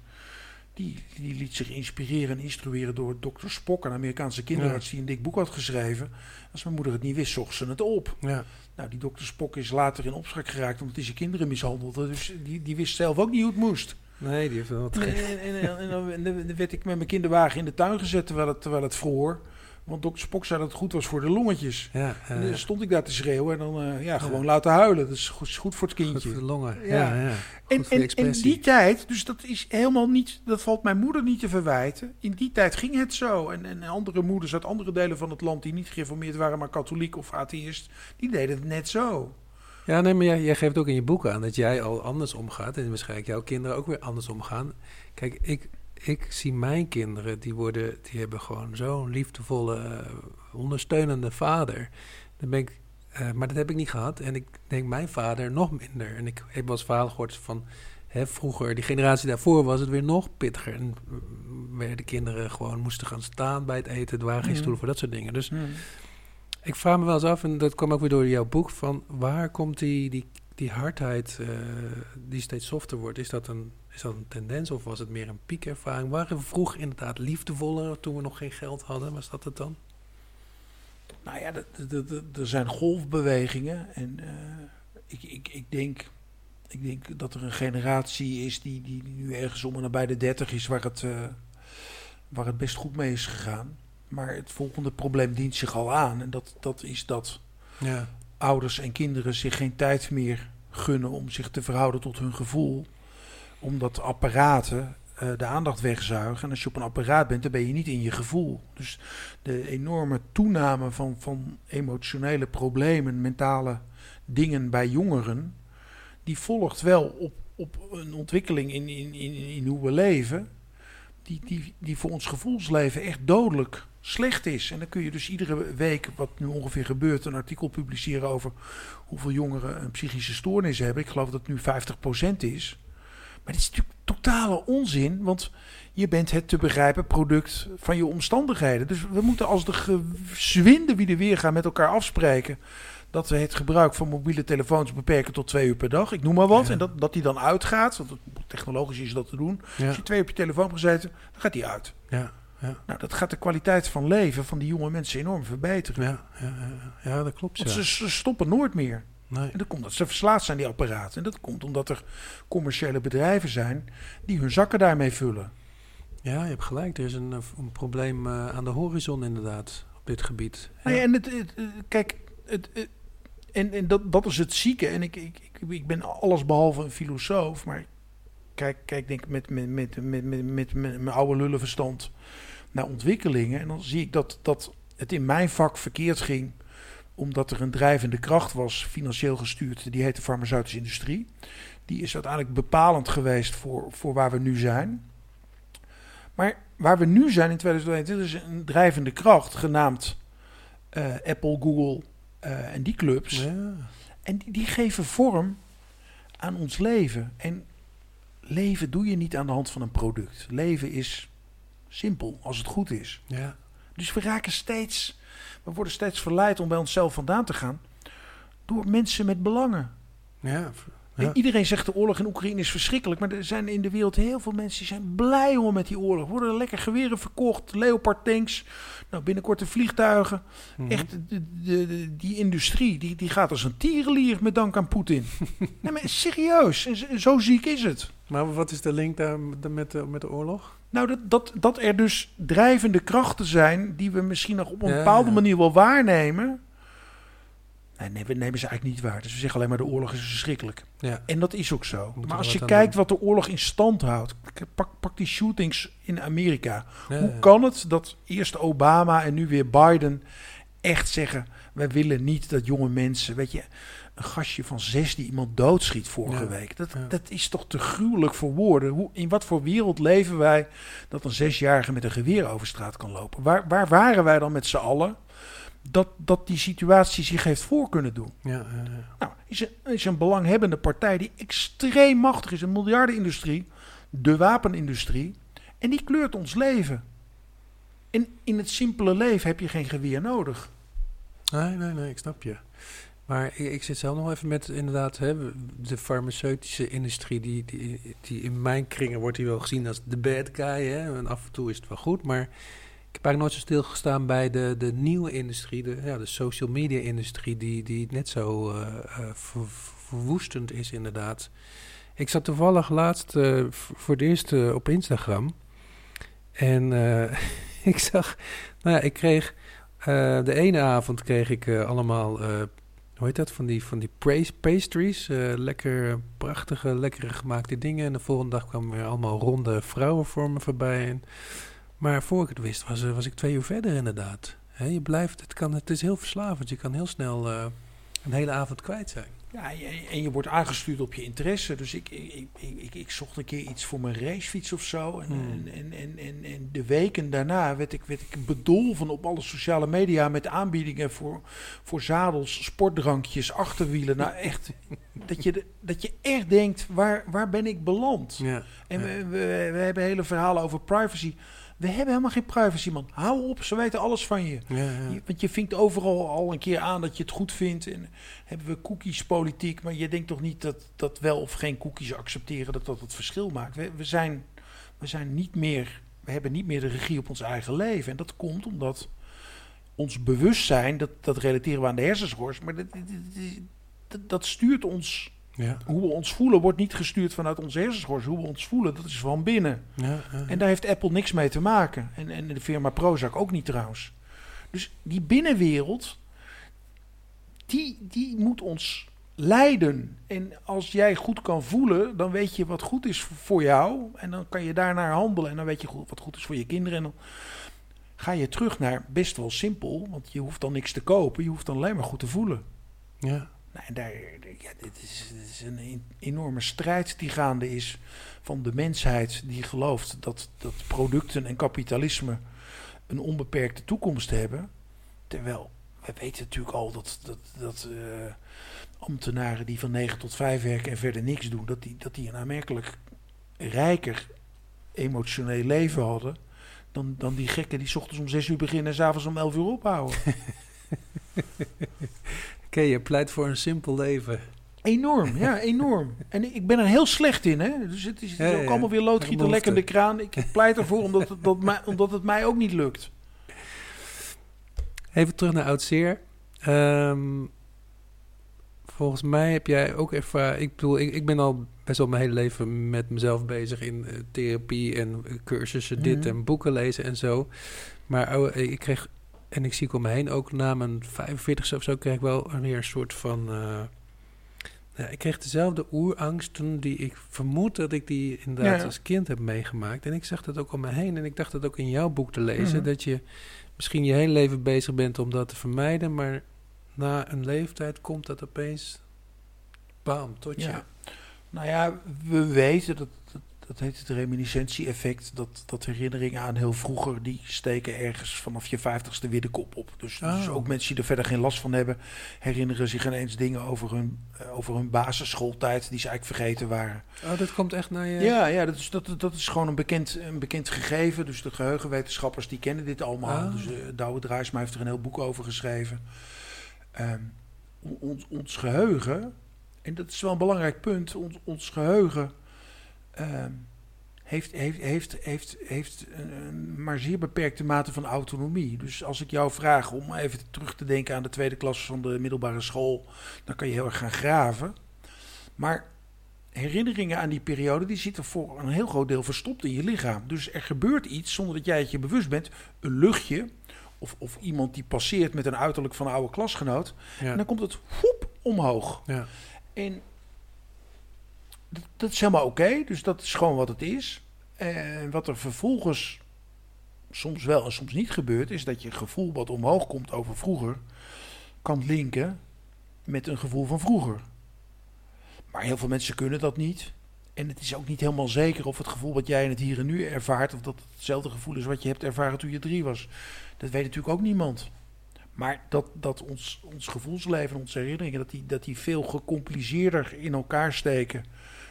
Die, die liet zich inspireren en instrueren door dokter Spock, een Amerikaanse kinderarts die een dik boek had geschreven. Als mijn moeder het niet wist, zocht ze het op. Ja. Nou, die dokter Spock is later in opspraak geraakt omdat hij zijn kinderen mishandelde. Dus die, die wist zelf ook niet hoe het moest. Nee, die heeft wel wat En, en, en, dan- werd ik met mijn kinderwagen in de tuin gezet terwijl het, terwijl het vroor. Want dokter Spock zei dat het goed was voor de longetjes. Ja, En dan stond ik daar te schreeuwen en dan eh, ja, gewoon laten huilen. Dat is goed, is goed voor het goed kindje. voor de longen. Ja. Ja. Goed En, expressie. die tijd, dus dat is helemaal niet, dat valt mijn moeder niet te verwijten. In die tijd ging het zo. En, en andere moeders uit andere delen van het land die niet gereformeerd waren, maar katholiek of atheïst, die deden het net zo. Ja, nee, maar jij, jij geeft ook in je boek aan dat jij al anders omgaat. En waarschijnlijk jouw kinderen ook weer anders omgaan. Kijk, ik, ik zie mijn kinderen, die, worden, die hebben gewoon zo'n liefdevolle, eh, ondersteunende vader. Dan ben ik, eh, maar dat heb ik niet gehad. En ik denk mijn vader nog minder. En ik heb wel eens verhaal gehoord van... Hè, vroeger, die generatie daarvoor, was het weer nog pittiger. En werden kinderen gewoon moesten gaan staan bij het eten. Er waren geen Mhm. stoelen voor dat soort dingen. Dus Hmm. Ik vraag me wel eens af, en dat kwam ook weer door jouw boek... van waar komt die, die, die hardheid eh, die steeds softer wordt? Is dat, een, is dat een tendens of was het meer een piekervaring? Waren we vroeger inderdaad liefdevoller toen we nog geen geld hadden? Was dat het dan? Nou ja, er zijn golfbewegingen. En eh, ik, ik, ik, denk, ik denk dat er een generatie is die, die nu ergens om en nabij de 30 is waar het, eh, waar het best goed mee is gegaan. Maar het volgende probleem dient zich al aan. En dat, dat is dat Ja, ouders en kinderen zich geen tijd meer gunnen om zich te verhouden tot hun gevoel. Omdat apparaten eh, de aandacht wegzuigen. En als je op een apparaat bent, dan ben je niet in je gevoel. Dus de enorme toename van, van emotionele problemen, mentale dingen bij jongeren, die volgt wel op, op een ontwikkeling in, in, in, in hoe we leven. Die, die, die voor ons gevoelsleven echt dodelijk slecht is. En dan kun je dus iedere week, wat nu ongeveer gebeurt, een artikel publiceren over hoeveel jongeren een psychische stoornis hebben. Ik geloof dat het nu 50% is. Maar dit is natuurlijk totale onzin, want je bent het te begrijpen product van je omstandigheden. Dus we moeten als de gezwinde wie de weer gaan met elkaar afspreken dat we het gebruik van mobiele telefoons beperken tot twee uur per dag. Ik noem maar wat. Ja. En dat, dat die dan uitgaat. Want technologisch is dat te doen. ja, Als je twee uur op je telefoon hebt gezeten, dan gaat die uit. ja, Nou, dat gaat de kwaliteit van leven van die jonge mensen enorm verbeteren. ja, ja, ja, ja, dat klopt. Want Ja. ze, ze stoppen nooit meer. Nee. En dat komt omdat ze verslaafd zijn, die apparaten. En dat komt omdat er commerciële bedrijven zijn die hun zakken daarmee vullen. Ja, je hebt gelijk. Er is een, eh, een probleem eh, aan de horizon inderdaad op dit gebied. Ja. Nou ja, en het, het- het- kijk, het, het- en, en dat, dat is het zieke. En ik, ik, ik, ik ben alles behalve een filosoof, maar kijk, kijk denk met, met, met, met, met, met, met mijn oude lullenverstand naar ontwikkelingen. En dan zie ik dat, dat het in mijn vak verkeerd ging, omdat er een drijvende kracht was, financieel gestuurd, die heet de farmaceutische industrie. Die is uiteindelijk bepalend geweest voor, voor waar we nu zijn. Maar waar we nu zijn in 2021 is een drijvende kracht, genaamd eh, Apple, Google eh, en die clubs. Ja. En die, die geven vorm aan ons leven. En leven doe je niet aan de hand van een product. Leven is simpel, als het goed is. Ja. Dus we raken steeds, we worden steeds verleid om bij onszelf vandaan te gaan. Door mensen met belangen. Ja. En Ja. iedereen zegt de oorlog in Oekraïne is verschrikkelijk. Maar er zijn in de wereld heel veel mensen die zijn blij om met die oorlog. Worden er lekker geweren verkocht, Leopard tanks. Nou, binnenkort de vliegtuigen. Mhm. Echt, de, de, de- die industrie, die, die gaat als een tierenlier met dank aan Poetin. nee, maar serieus, zo- ziek is het. Maar wat is de link daar met, de, met de oorlog? Nou, dat, dat, dat er dus drijvende krachten zijn die we misschien nog op een bepaalde manier wel waarnemen. Nee, we nemen ze eigenlijk niet waar. Dus we zeggen alleen maar de oorlog is verschrikkelijk. Ja. En dat is ook zo. Maar als je kijkt doen. wat de oorlog in stand houdt. Pak, pak die shootings in Amerika. Ja, Hoe ja. kan het dat eerst Obama en nu weer Biden echt zeggen... wij willen niet dat jonge mensen... weet je, een gastje van zes die iemand doodschiet vorige Ja, week. Dat, ja. dat is toch te gruwelijk voor woorden. Hoe, in wat voor wereld leven wij... dat een zesjarige met een geweer over straat kan lopen? Waar, waar waren wij dan met z'n allen... Dat, dat die situatie zich heeft voor kunnen doen. Ja. Nou, is een, is een belanghebbende partij die extreem machtig is. Een miljardenindustrie, de wapenindustrie. En die kleurt ons leven. En in het simpele leven heb je geen geweer nodig. Nee, nee, nee, ik snap je. Maar ik, zit zelf nog even met inderdaad hè, de farmaceutische industrie. Die, die, die in mijn kringen wordt die wel gezien als de bad guy. Hè? En af en toe is het wel goed. Maar ik heb eigenlijk nooit zo stilgestaan bij de, de nieuwe industrie. De, ja, de social media industrie. Die, die net zo eh, eh, ver- verwoestend is inderdaad. Ik zat toevallig laatst eh, voor het eerst op Instagram. En ik zag... Nou ja, ik kreeg... de ene avond kreeg ik allemaal... hoe heet dat? Van die, van die pastries. eh, lekker prachtige, lekkere gemaakte dingen. En de volgende dag kwamen weer allemaal ronde vrouwenvormen voorbij. En, maar voor ik het wist, was, eh, was ik twee uur verder inderdaad. Je blijft, het, kan, het is heel verslavend. Je kan heel snel eh, een hele avond kwijt zijn. Ja, en je wordt aangestuurd op je interesse. Dus ik, ik, ik, ik, zocht een keer iets voor mijn racefiets of zo. En, Hmm. en, en, en, en de weken daarna werd ik, werd ik bedolven op alle sociale media met aanbiedingen voor, voor zadels, sportdrankjes, achterwielen. Nou, echt, dat je, dat je echt denkt, waar, waar ben ik beland? Ja. En we, we hebben hele verhalen over privacy. We hebben helemaal geen privacy, man. Hou op, ze weten alles van je. Ja, ja. Je- Want je vinkt overal al een keer aan dat je het goed vindt. En hebben we cookies-politiek. Maar je denkt toch niet dat, dat wel of geen cookies accepteren... dat dat het verschil maakt. We, we, zijn, we zijn niet meer... We hebben niet meer de regie op ons eigen leven. En dat komt omdat ons bewustzijn... dat, dat relateren we aan de hersenschors... maar dat, dat, dat, dat stuurt ons... Ja. Hoe we ons voelen wordt niet gestuurd vanuit onze hersenschors. Hoe we ons voelen, dat is van binnen. Ja. En daar heeft Apple niks mee te maken. En, en de firma Prozac ook niet trouwens. Dus die binnenwereld, die, die moet ons leiden. En als jij goed kan voelen, dan weet je wat goed is voor jou. En dan kan je daarnaar handelen. En dan weet je goed wat goed is voor je kinderen. En dan ga je terug naar best wel simpel. Want je hoeft dan niks te kopen. Je hoeft dan alleen maar goed te voelen. ja. Nou, daar, ja, dit, is, een e- enorme strijd die gaande is van de mensheid die gelooft dat, dat producten en kapitalisme een onbeperkte toekomst hebben. Terwijl we weten natuurlijk al dat, dat, dat eh, ambtenaren die van 9 tot 5 werken en verder niks doen, dat die, dat die een aanmerkelijk rijker emotioneel leven hadden. Dan, dan die gekken die ochtends om 6 uur beginnen en s'avonds om 11 uur ophouden. Oké, je pleit voor een simpel leven. Enorm, ja, enorm. En ik ben er heel slecht in, hè. Dus het is, het is Ja, ja, ook ja. allemaal weer loodgieter, lekkende kraan. Ik pleit ervoor omdat het, dat mij, omdat het mij ook niet lukt. Even terug naar Oudzeer. Ehm volgens mij heb jij ook ervaren... Ik bedoel, ik, ik ben al best wel mijn hele leven met mezelf bezig in eh, therapie en cursussen, dit Mhm. en boeken lezen en zo. Maar oh, ik kreeg, en ik zie ik om me heen ook na mijn 45 of zo, kreeg ik wel weer een soort van... eh, ja, ik kreeg dezelfde oerangsten die ik vermoed dat ik die inderdaad Ja. als kind heb meegemaakt. En ik zag dat ook om me heen. En ik dacht dat ook in jouw boek te lezen. Mhm. Dat je misschien je hele leven bezig bent om dat te vermijden. Maar na een leeftijd komt dat opeens... Bam, tot je. Ja. Nou ja, we weten, dat, dat, heet het reminiscentie-effect, dat, dat herinneringen aan heel vroeger, die steken ergens vanaf je vijftigste weer de kop op. Dus, dus Oh. ook mensen die er verder geen last van hebben, herinneren zich ineens dingen over hun, eh, over hun basisschooltijd die ze eigenlijk vergeten waren. Oh, dat komt echt naar je... Ja, ja dat, is, dat, dat is gewoon een bekend, een bekend gegeven. Dus de geheugenwetenschappers die kennen dit allemaal. Ah. Dus uh, Douwe Draaisma heeft er een heel boek over geschreven. Ehm, on- ons, ons geheugen, en dat is wel een belangrijk punt, ons, ons geheugen ehm, heeft, heeft, heeft, heeft, heeft een, maar zeer beperkte mate van autonomie. Dus als ik jou vraag om even terug te denken aan de tweede klas van de middelbare school, dan kan je heel erg gaan graven. Maar herinneringen aan die periode, die zitten voor een heel groot deel verstopt in je lichaam. Dus er gebeurt iets zonder dat jij het je bewust bent. Een luchtje, of, of iemand die passeert met een uiterlijk van een oude klasgenoot. En dan komt het woep omhoog. ja. En dat, is helemaal oké, dus dat is gewoon wat het is. En wat er vervolgens soms wel en soms niet gebeurt, is dat je gevoel wat omhoog komt over vroeger, kan linken met een gevoel van vroeger. Maar heel veel mensen kunnen dat niet. En het is ook niet helemaal zeker of het gevoel wat jij in het hier en nu ervaart, of dat het hetzelfde gevoel is wat je hebt ervaren toen je drie was. Dat weet natuurlijk ook niemand. Maar dat, dat ons, ons gevoelsleven, onze herinneringen, dat die, dat die veel gecompliceerder in elkaar steken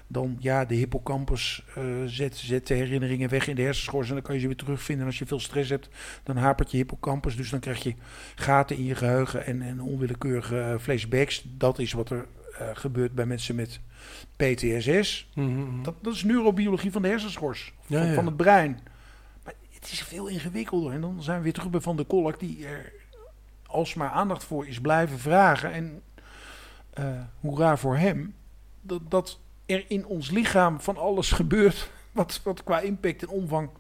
dan ja, de hippocampus eh, zet, zet de herinneringen weg in de hersenschors en dan kan je ze weer terugvinden. En als je veel stress hebt, dan hapert je hippocampus. Dus dan krijg je gaten in je geheugen en, en onwillekeurige eh, flashbacks. Dat is wat er eh, gebeurt bij mensen met PTSS. Mhm, mhm. Dat, dat is neurobiologie van de hersenschors, van, Ja, ja. van het brein. Maar het is veel ingewikkelder. En dan zijn we weer terug bij Van de Kolk, die er alsmaar aandacht voor is blijven vragen. En eh hoera voor hem, dat, dat er in ons lichaam van alles gebeurt, wat, wat qua impact en omvang,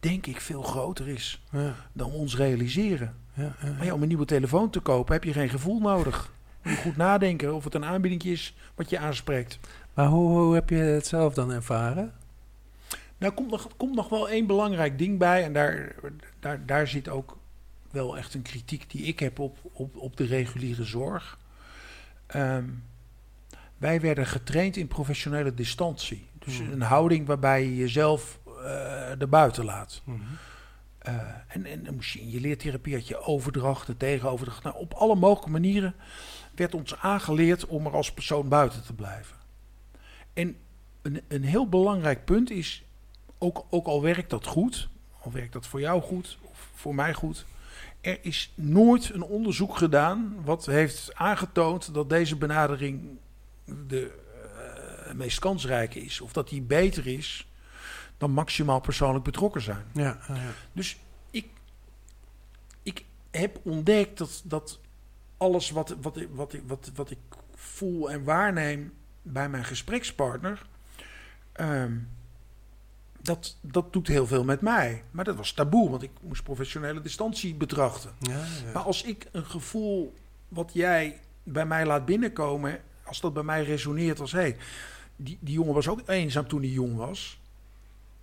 denk ik, veel groter is Ja, dan we ons realiseren. ja, ja. Maar ja, om een nieuwe telefoon te kopen heb je geen gevoel nodig. Je moet goed nadenken of het een aanbieding is wat je aanspreekt. Maar hoe, hoe heb je het zelf dan ervaren? Nou, komt nog, komt nog wel één belangrijk ding bij. En daar, daar, daar zit ook wel echt een kritiek die ik heb op, op, op de reguliere zorg. ehm, wij werden getraind in professionele distantie. Dus Hmm. een houding waarbij je jezelf eh erbuiten laat. Mhm. Eh, en, en dan moest je in je leertherapie had je overdracht, de tegenoverdracht. Nou, op alle mogelijke manieren werd ons aangeleerd om er als persoon buiten te blijven. En een, een heel belangrijk punt is, ook, ook al werkt dat goed, al werkt dat voor jou goed of voor mij goed, er is nooit een onderzoek gedaan wat heeft aangetoond dat deze benadering de eh, meest kansrijke is. Of dat die beter is dan maximaal persoonlijk betrokken zijn. Ja, ja, ja. Dus ik, ik heb ontdekt dat, dat alles wat, wat, ik- wat, wat, wat ik voel en waarneem bij mijn gesprekspartner, ehm, dat, dat doet heel veel met mij. Maar dat was taboe, want ik moest professionele distantie betrachten. Ja, ja. Maar als ik een gevoel wat jij bij mij laat binnenkomen, als dat bij mij resoneert als hé, hey, die, die jongen was ook eenzaam toen hij jong was.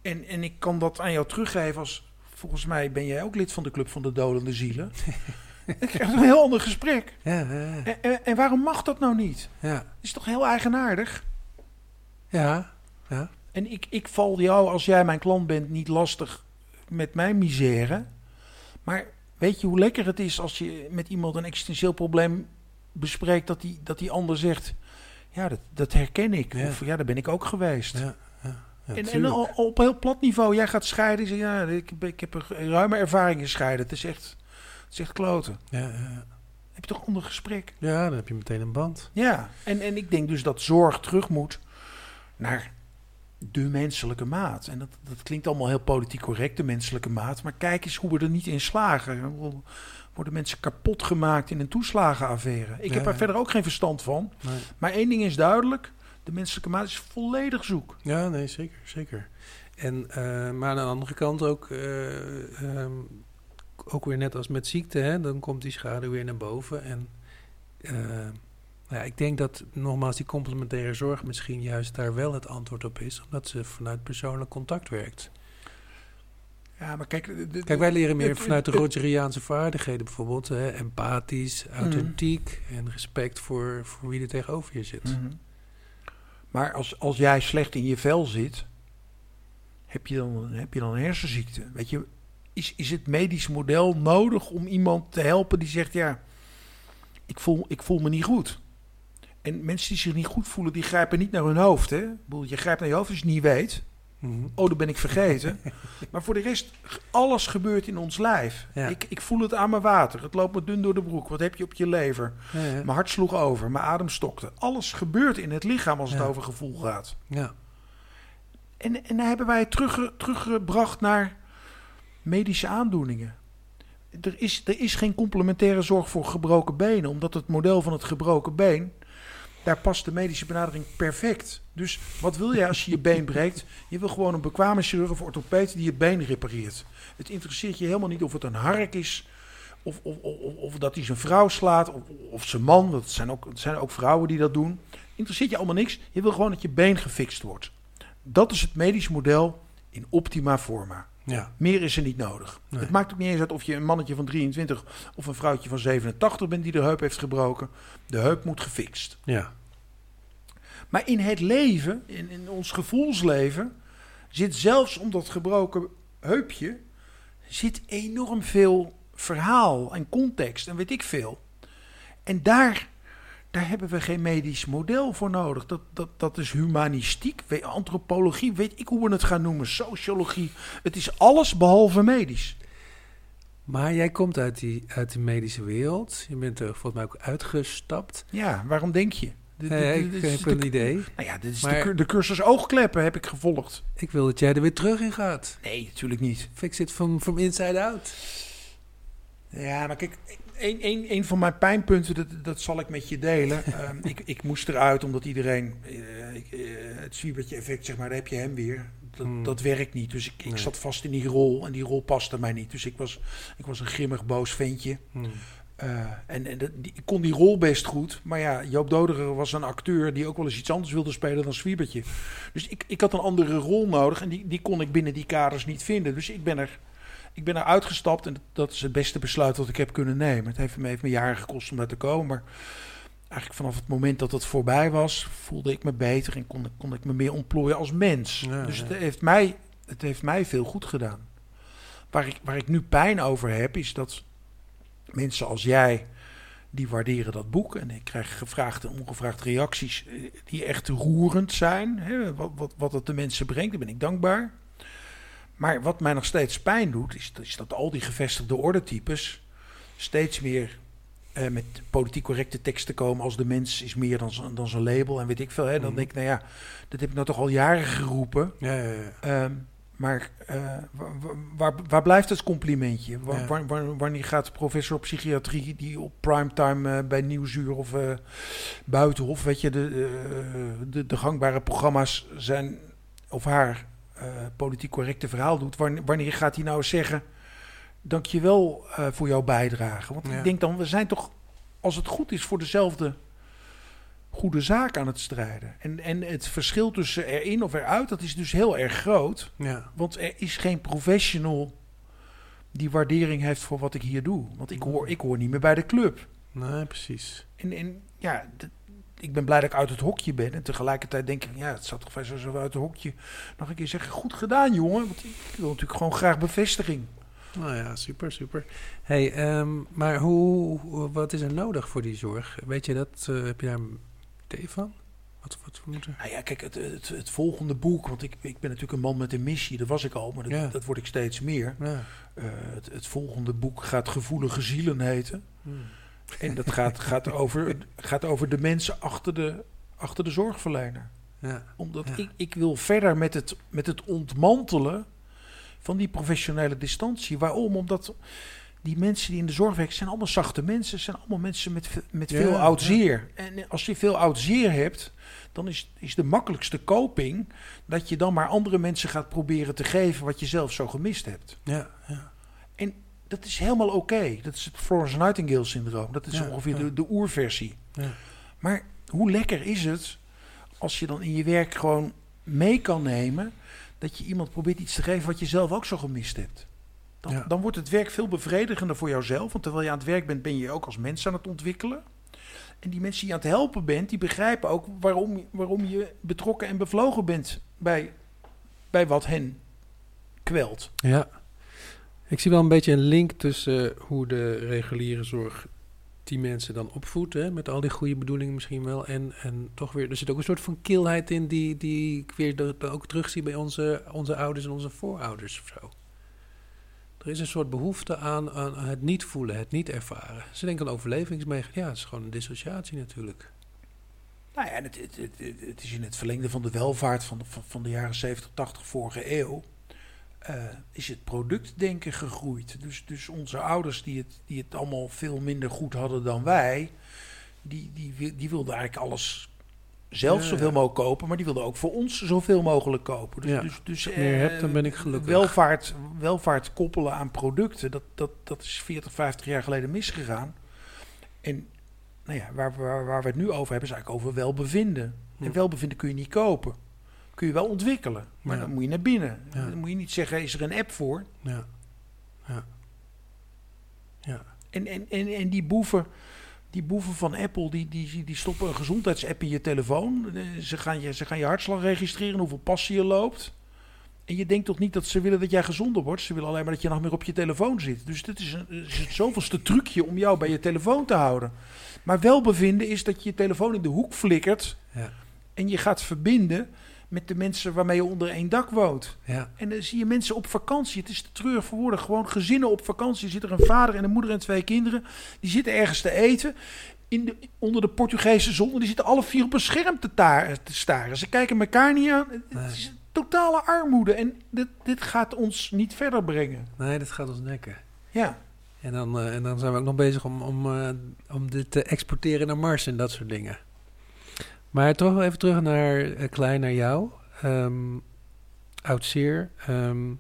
En, en ik kan dat aan jou teruggeven als, volgens mij ben jij ook lid van de Club van de Dodende Zielen. ik krijg een heel ander gesprek. Ja, ja, ja. En, en, en waarom mag dat nou niet? ja. is toch heel eigenaardig? ja. ja. En ik, ik val jou, als jij mijn klant bent, niet lastig met mijn misère. Maar weet je hoe lekker het is als je met iemand een existentieel probleem bespreekt, dat die, dat die ander zegt: Ja, dat, dat herken ik. Ja. Of ja, daar ben ik ook geweest. ja, ja, en op heel plat niveau, jij gaat scheiden. Je zegt, ja, ik, ik heb een ruime ervaring in scheiden. Het is echt, het is echt kloten. Heb je toch een ander gesprek? ja, dan heb je meteen een band. Ja, en, en ik denk dus dat zorg terug moet naar de menselijke maat. En dat, dat klinkt allemaal heel politiek correct, de menselijke maat. Maar kijk eens hoe we er niet in slagen. Worden mensen kapot gemaakt in een toeslagenaffaire? Ik heb Ja. er verder ook geen verstand van. Nee. Maar één ding is duidelijk. De menselijke maat is volledig zoek. Ja, nee, zeker, zeker. En, eh, maar aan de andere kant ook, eh, ehm, ook weer net als met ziekte, hè, dan komt die schade weer naar boven. En eh, nou ja, ik denk dat nogmaals die complementaire zorg misschien juist daar wel het antwoord op is, omdat ze vanuit persoonlijk contact werkt. Ja, maar kijk... Kijk, wij leren meer vanuit de Rogeriaanse vaardigheden bijvoorbeeld. Hè, empathisch, Mhm. authentiek en respect voor, voor wie er tegenover je zit. Mhm. Maar als, als jij slecht in je vel zit, heb je dan, heb je dan een hersenziekte? Weet je, is, is het medisch model nodig om iemand te helpen die zegt: Ja, ik voel, ik voel me niet goed? En mensen die zich niet goed voelen, die grijpen niet naar hun hoofd. Hè? Ik bedoel, je grijpt naar je hoofd als je het niet weet. Mhm. Oh, dat ben ik vergeten. maar voor de rest, alles gebeurt in ons lijf. Ja. Ik, ik voel het aan mijn water. Het loopt me dun door de broek. Wat heb je op je lever? Ja, ja. Mijn hart sloeg over, mijn adem stokte. Alles gebeurt in het lichaam als het over gevoel gaat. ja. En, en dan hebben wij het terugge- teruggebracht naar medische aandoeningen. Er is, er is geen complementaire zorg voor gebroken benen, omdat het model van het gebroken been, daar past de medische benadering perfect. Dus wat wil jij als je je been breekt? Je wil gewoon een bekwame chirurg of orthopeed die je been repareert. Het interesseert je helemaal niet of het een hark is, of, of, of, of- dat hij zijn vrouw slaat, of, of zijn man. Dat zijn, ook, zijn ook vrouwen die dat doen. Interesseert je allemaal niks. Je wil gewoon dat je been gefixt wordt. Dat is het medisch model in optima forma. Ja. Meer is er niet nodig. Nee. Het maakt ook niet eens uit of je een mannetje van 23 of een vrouwtje van 87 bent die de heup heeft gebroken. De heup moet gefixt. ja. Maar in het leven, in, in ons gevoelsleven, zit zelfs om dat gebroken heupje, zit enorm veel verhaal en context en weet ik veel. En daar, daar hebben we geen medisch model voor nodig. Dat, dat, dat is humanistiek, antropologie, weet ik hoe we het gaan noemen, sociologie. Het is alles behalve medisch. Maar jij komt uit die, uit de medische wereld. Je bent er volgens mij ook uitgestapt. Ja, waarom denk je? De- de- Nee, ik heb een idee. Nou ja, dit is Maar- de, de cursus oogkleppen heb ik gevolgd. Ik wil dat jij er weer terug in gaat. Nee, natuurlijk niet. Fix it from, from inside out. Ja, maar kijk, een, een, een van mijn pijnpunten, dat, dat zal ik met je delen. Ehm, ik, ik moest eruit omdat iedereen, eh, ik, eh, het zwiebertje effect, zeg maar, daar heb je hem weer. Dat, Hmm. dat werkt niet. Dus ik, ik Nee. zat vast in die rol en die rol paste mij niet. Dus ik was, ik was een grimmig, boos ventje. Hmm. Eh, en en die, ik kon die rol best goed. Maar ja, Joop Doderer was een acteur die ook wel eens iets anders wilde spelen dan Zwiebertje. Dus ik, ik had een andere rol nodig en die, die kon ik binnen die kaders niet vinden. Dus ik ben er, ik ben er uitgestapt en dat is het beste besluit dat ik heb kunnen nemen. Het heeft me, heeft me jaren gekost om daar te komen. Maar eigenlijk vanaf het moment dat het voorbij was, voelde ik me beter en kon, kon ik me meer ontplooien als mens. Ja, dus ja. het, heeft mij, het heeft mij veel goed gedaan. Waar ik, waar ik nu pijn over heb, is dat mensen als jij, die waarderen dat boek. En ik krijg gevraagd en ongevraagd reacties eh, die echt roerend zijn. Hè, wat, wat, wat het de mensen brengt, daar ben ik dankbaar. Maar wat mij nog steeds pijn doet, is, is dat al die gevestigde ordetypes steeds meer eh, met politiek correcte teksten komen als de mens is meer dan, dan zijn label en weet ik veel. Hè. Dan Mhm. denk ik, nou ja, dat heb ik nou toch al jaren geroepen. Ja, ja, ja. Ehm, maar eh, wa- wa- waar, waar blijft het complimentje? Wa- Ja. wa- wa- wanneer gaat de professor psychiatrie die op primetime eh, bij Nieuwsuur of Buitenhof, weet je, de, de, de gangbare programma's zijn of haar politiek correcte verhaal doet, wanneer, gaat hij nou zeggen, dankjewel eh voor jouw bijdrage? Want Ja. ik denk dan, we zijn toch, als het goed is, voor dezelfde goede zaak aan het strijden. En, en het verschil tussen erin of eruit, dat is dus heel erg groot. ja. Want er is geen professional die waardering heeft voor wat ik hier doe. Want ik hoor, ik hoor niet meer bij de club. Nee, precies. En, en ja, ik ben blij dat ik uit het hokje ben. En tegelijkertijd denk ik, ja, het zat toch best zo uit het hokje. Nog een keer zeggen, goed gedaan jongen. Want ik wil natuurlijk gewoon graag bevestiging. Nou ja, super, super. Hey, ehm, maar hoe, wat is er nodig voor die zorg? Weet je dat? eh, heb je daar een idee van? Wat, wat we moeten... Nou ja, kijk, het, het, het volgende boek. Want ik, ik ben natuurlijk een man met een missie. Dat was ik al, maar dat, Ja. dat word ik steeds meer. Ja. Eh, het, het volgende boek gaat Gevoelige Zielen heten. Hmm. En dat gaat, gaat, over, gaat over de mensen achter de, achter de zorgverlener. ja. Omdat Ja. ik, ik wil verder met het, met het ontmantelen van die professionele distantie. Waarom? Omdat die mensen die in de zorg werken, zijn allemaal zachte mensen. zijn allemaal mensen met, met Ja, veel oud zeer. En als je veel oud zeer hebt, dan is, is de makkelijkste coping dat je dan maar andere mensen gaat proberen te geven wat je zelf zo gemist hebt. Ja, ja. Dat is helemaal oké. Dat is het Florence Nightingale syndroom. Dat is Ja, ongeveer ja. de, de oerversie. Ja. Maar hoe lekker is het als je dan in je werk gewoon mee kan nemen dat je iemand probeert iets te geven wat je zelf ook zo gemist hebt. Dan, dan wordt het werk veel bevredigender voor jouzelf. Want terwijl je aan het werk bent, ben je ook als mens aan het ontwikkelen. En die mensen die je aan het helpen bent, die begrijpen ook waarom, waarom je betrokken en bevlogen bent bij, bij wat hen kwelt. Ja. Ik zie wel een beetje een link tussen hoe de reguliere zorg die mensen dan opvoedt, hè, met al die goede bedoelingen misschien wel. En, en toch weer, er zit ook een soort van kilheid in die, die ik weer ook terugzie bij onze, onze ouders en onze voorouders of zo. Er is een soort behoefte aan, aan het niet voelen, het niet ervaren. Ze denken aan overlevingsmechanisme. Ja, het is gewoon een dissociatie natuurlijk. Nou ja, het, het, het, is in het verlengde van de welvaart van de, van de jaren 70, 80 vorige eeuw. Eh, is het productdenken gegroeid. Dus, dus onze ouders, die het, die het allemaal veel minder goed hadden dan wij, die, die, die wilden eigenlijk alles zelf Ja, zoveel ja. mogelijk kopen, maar die wilden ook voor ons zoveel mogelijk kopen. Dus, Ja, dus, dus, meer eh, heb, dan ben ik gelukkig. Welvaart, welvaart koppelen aan producten, dat, dat, dat is 40, 50 jaar geleden misgegaan. En nou ja, waar, waar, waar we het nu over hebben, is eigenlijk over welbevinden. En Hm. welbevinden kun je niet kopen. Kun je wel ontwikkelen, maar Ja. dan moet je naar binnen. Ja. Dan moet je niet zeggen, is er een app voor? Ja. Ja. Ja. En, en, en, en die boeven, die boeven van Apple, die, die, die stoppen een gezondheidsapp in je telefoon. Eh, Ze gaan je, ze gaan je hartslag registreren, hoeveel passen je loopt. En je denkt toch niet dat ze willen dat jij gezonder wordt. Ze willen alleen maar dat je nog meer op je telefoon zit. Dus dit is, een, is het zoveelste trucje om jou bij je telefoon te houden. Maar welbevinden is dat je je telefoon in de hoek flikkert. Ja. En je gaat verbinden met de mensen waarmee je onder één dak woont. Ja. En dan zie je mensen op vakantie. Het is te treurig voor woorden. Gewoon gezinnen op vakantie. Zit er een vader en een moeder en twee kinderen. Die zitten ergens te eten. In de, onder de Portugese zon. En die zitten alle vier op een scherm te, taar- te staren. Ze kijken elkaar niet aan. Het is totale armoede. En dit, dit gaat ons niet verder brengen. Nee, dat gaat ons nekken. Ja. En dan, eh, en dan zijn we ook nog bezig om, om, eh, om dit te exporteren naar Mars en dat soort dingen. Maar toch wel even terug naar eh, Klein, naar jou. Ehm oud zeer. Ehm,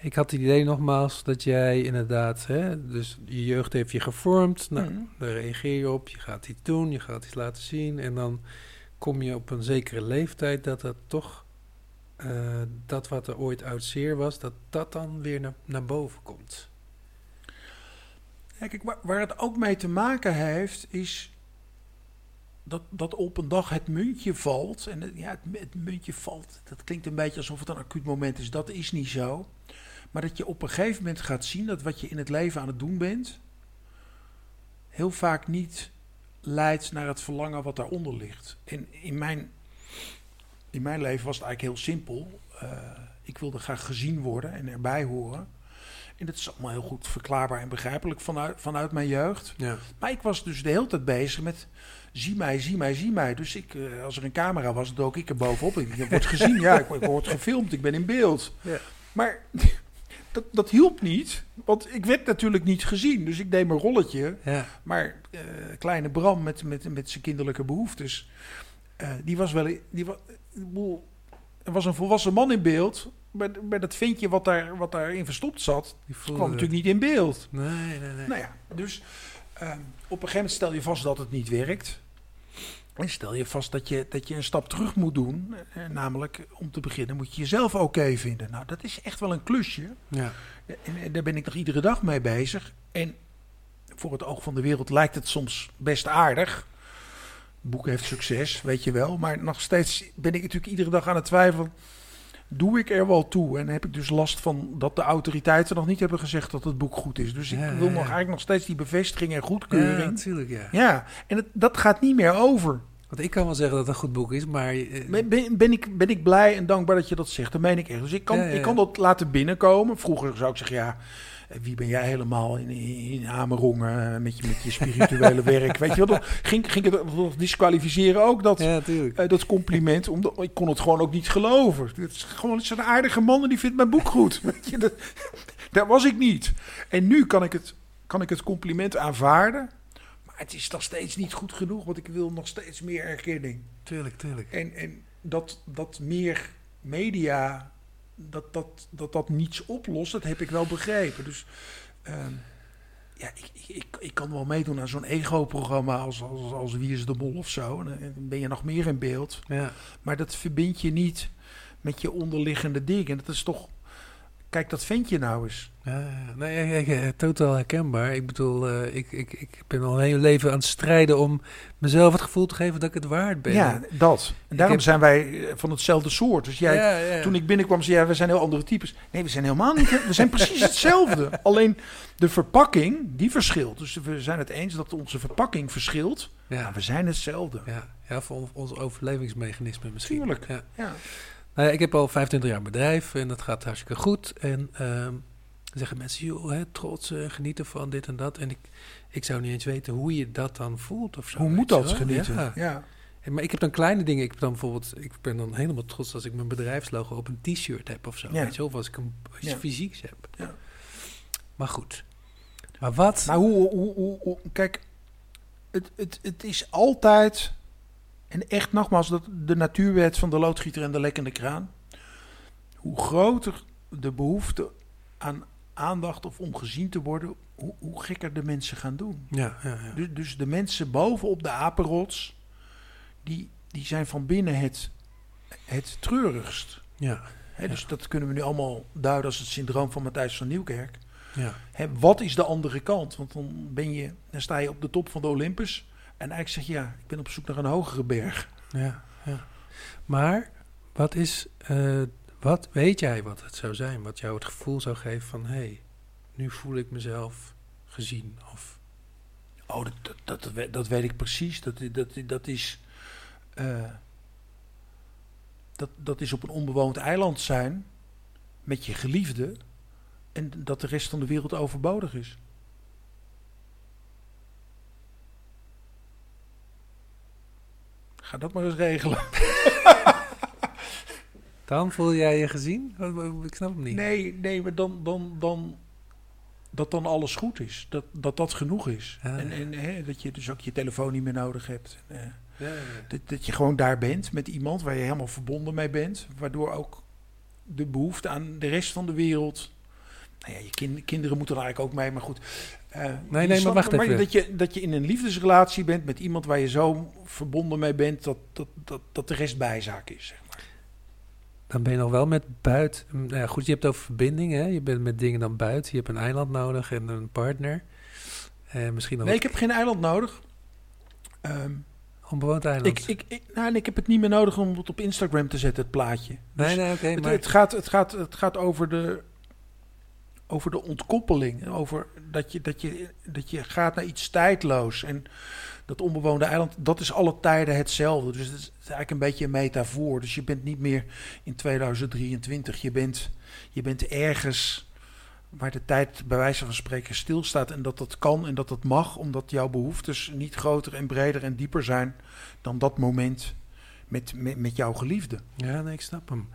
ik had het idee nogmaals dat jij inderdaad, hè, dus je jeugd heeft je gevormd. Nou, Mhm. daar reageer je op, je gaat iets doen, je gaat iets laten zien. En dan kom je op een zekere leeftijd dat dat toch, eh, dat wat er ooit oud zeer was, dat dat dan weer naar, naar boven komt. Ja, kijk, waar, waar het ook mee te maken heeft, is dat, dat op een dag het muntje valt. En het, ja, het, het muntje valt. Dat klinkt een beetje alsof het een acuut moment is. Dat is niet zo. Maar dat je op een gegeven moment gaat zien dat wat je in het leven aan het doen bent. heel vaak niet leidt naar het verlangen wat daaronder ligt. En in mijn, in mijn leven was het eigenlijk heel simpel. Uh, ik wilde graag gezien worden en erbij horen. En dat is allemaal heel goed verklaarbaar en begrijpelijk vanuit, vanuit mijn jeugd. Ja. Maar ik was dus de hele tijd bezig met zie mij, zie mij, zie mij. Dus ik, uh, als er een camera was, dook ik er bovenop. Ik word gezien, ja, ik, ik word gefilmd, ik ben in beeld. Ja. Maar dat, dat hielp niet, want ik werd natuurlijk niet gezien. Dus ik deed mijn rolletje. Ja. Maar uh, kleine Bram met, met, met zijn kinderlijke behoeftes, uh, die was wel... Die was, er was een volwassen man in beeld, maar, maar dat ventje wat, daar, wat daarin verstopt zat, Die kwam natuurlijk niet in beeld. Nee, nee, nee. Nou ja, dus ehm, op een gegeven moment stel je vast dat het niet werkt. En stel je vast dat je, dat je een stap terug moet doen. Eh, namelijk, om te beginnen moet je jezelf oké vinden. Nou, dat is echt wel een klusje. Ja. En, en daar ben ik nog iedere dag mee bezig. En voor het oog van de wereld lijkt het soms best aardig. Het boek heeft succes, weet je wel. Maar nog steeds ben ik natuurlijk iedere dag aan het twijfelen. Doe ik er wel toe? En heb ik dus last van dat de autoriteiten nog niet hebben gezegd dat het boek goed is. Dus ik Ja, ja, wil ja. nog eigenlijk nog steeds die bevestiging en Ja, goedkeuring. natuurlijk, ja. Ja, en het, dat gaat niet meer over. Want ik kan wel zeggen dat het een goed boek is, maar... eh, Ben, ben, ben ik, ben ik blij en dankbaar dat je dat zegt. Dat meen ik echt. Dus ik kan, Ja, ja, ik kan ja. dat laten binnenkomen. Vroeger zou ik zeggen, ja, wie ben jij helemaal in, in, Amerongen met je, met je spirituele werk? Weet je wel, ging, ging het disqualificeren ook dat, ja, eh, dat compliment. Omdat, ik kon het gewoon ook niet geloven. Het is gewoon zo'n aardige man en die vindt mijn boek goed. Weet je, dat, daar was ik niet. En nu kan ik het, kan ik het compliment aanvaarden. Maar het is nog steeds niet goed genoeg, want ik wil nog steeds meer erkenning. Tuurlijk, tuurlijk. En, en dat, dat meer media, dat dat, dat dat niets oplost, dat heb ik wel begrepen. Dus ehm, ja, ik, ik, ik, kan wel meedoen aan zo'n ego-programma als, als, als Wie is de Mol of zo. En dan ben je nog meer in beeld. Ja. Maar dat verbind je niet met je onderliggende dingen. Dat is toch... Kijk, dat vind je nou eens. Ja, ja. nee, totaal herkenbaar. Ik bedoel, eh, ik, ik, ik ben al een hele leven aan het strijden om mezelf het gevoel te geven dat ik het waard ben. Ja, dat. En daarom heb- zijn wij eh, van hetzelfde soort. Dus jij, ja, ja. Toen ik binnenkwam, zei jij, we zijn heel andere types. Nee, we zijn helemaal niet. We zijn precies hetzelfde. Alleen de verpakking, die verschilt. Dus we zijn het eens dat onze verpakking verschilt. ja. Maar we zijn hetzelfde. Ja, ja, voor on- ons overlevingsmechanisme misschien. Tuurlijk. Ja. Ja. Nou ja, ik heb al 25 jaar een bedrijf en dat gaat hartstikke goed. En ehm, dan zeggen mensen, joh, hè, trots, eh, genieten van dit en dat. En ik, ik zou niet eens weten hoe je dat dan voelt of zo. Hoe moet dat genieten? Ja. Ja. En, maar ik heb dan kleine dingen. Ik heb dan bijvoorbeeld, ik ben dan helemaal trots als ik mijn bedrijfslogo op een t-shirt heb of zo. Ja. Weet je wel, of als ik een iets Ja. fysieks heb. Ja. Maar goed. Maar wat? Maar hoe, hoe, hoe, hoe- kijk, het, het, het is altijd, en echt nogmaals, dat de natuurwet van de loodgieter en de lekkende kraan. Hoe groter de behoefte aan aandacht of om gezien te worden, hoe, hoe gekker de mensen gaan doen. ja, ja, ja. Dus, dus de mensen boven op de apenrots, die, die zijn van binnen het, het treurigst. ja, Hè, Dus dat kunnen we nu allemaal duiden als het syndroom van Matthijs van Nieuwkerk. ja. Hè, wat is de andere kant? Want dan, ben je, dan sta je op de top van de Olympus. En eigenlijk zeg je, ja, ik ben op zoek naar een hogere berg. Ja, ja. Maar wat is, eh, wat weet jij wat het zou zijn? Wat jou het gevoel zou geven van, hé, hey, nu voel ik mezelf gezien. Of, Oh, dat, dat, dat, we- dat weet ik precies. Dat, dat, dat is... eh, dat, dat is op een onbewoond eiland zijn met je geliefde en dat de rest van de wereld overbodig is. Ga dat maar eens regelen. dan voel jij je gezien? Ik snap hem niet. Nee, nee, maar dan, dan, dan dat dan alles goed is. Dat dat, dat genoeg is. Ja, en en hè, dat je dus ook je telefoon niet meer nodig hebt. En, eh, Ja, ja, dat, dat je gewoon daar bent met iemand waar je helemaal verbonden mee bent. Waardoor ook de behoefte aan de rest van de wereld. Nou ja, je kin- kinderen moeten er eigenlijk ook mee, maar goed. Eh, nee, je maar wacht even. Dat je, dat je in een liefdesrelatie bent met iemand waar je zo verbonden mee bent. dat, dat, dat, dat de rest bijzaak is. Dan ben je nog wel met buiten. Nou ja, goed, je hebt over verbinding, hè? Je bent met dingen dan buiten. Je hebt een eiland nodig en een partner. En misschien dan Nee, ik heb geen eiland nodig. Ehm, Onbewoond eiland. Ik, ik, ik, nou, en ik heb het niet meer nodig om het op Instagram te zetten, het plaatje. nee, Dus nee, oké. maar het, gaat, het, gaat, het gaat over de, over de ontkoppeling. Over dat je, dat, je, dat je gaat naar iets tijdloos. En dat onbewoonde eiland, dat is alle tijden hetzelfde. Dus het is eigenlijk een beetje een metafoor. Dus je bent niet meer in 2023. Je bent, je bent ergens waar de tijd bij wijze van spreken stilstaat. En dat dat kan en dat dat mag, omdat jouw behoeftes niet groter en breder en dieper zijn dan dat moment met, met, jouw geliefde. Ja, nee, ik snap hem.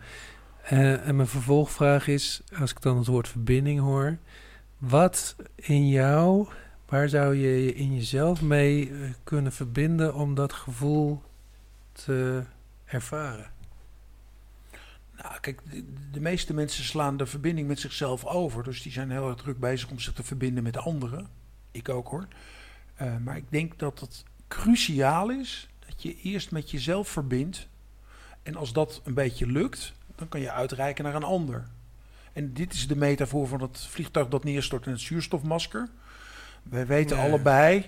Eh, en mijn vervolgvraag is, als ik dan het woord verbinding hoor, wat in jou, waar zou je je in jezelf mee eh, kunnen verbinden om dat gevoel te ervaren? Nou, kijk, de, meeste mensen slaan de verbinding met zichzelf over. Dus die zijn heel erg druk bezig om zich te verbinden met anderen. Ik ook hoor. Eh, maar ik denk dat het cruciaal is dat je eerst met jezelf verbindt. En als dat een beetje lukt, dan kan je uitreiken naar een ander. En dit is de metafoor van het vliegtuig dat neerstort in het zuurstofmasker. Wij weten allebei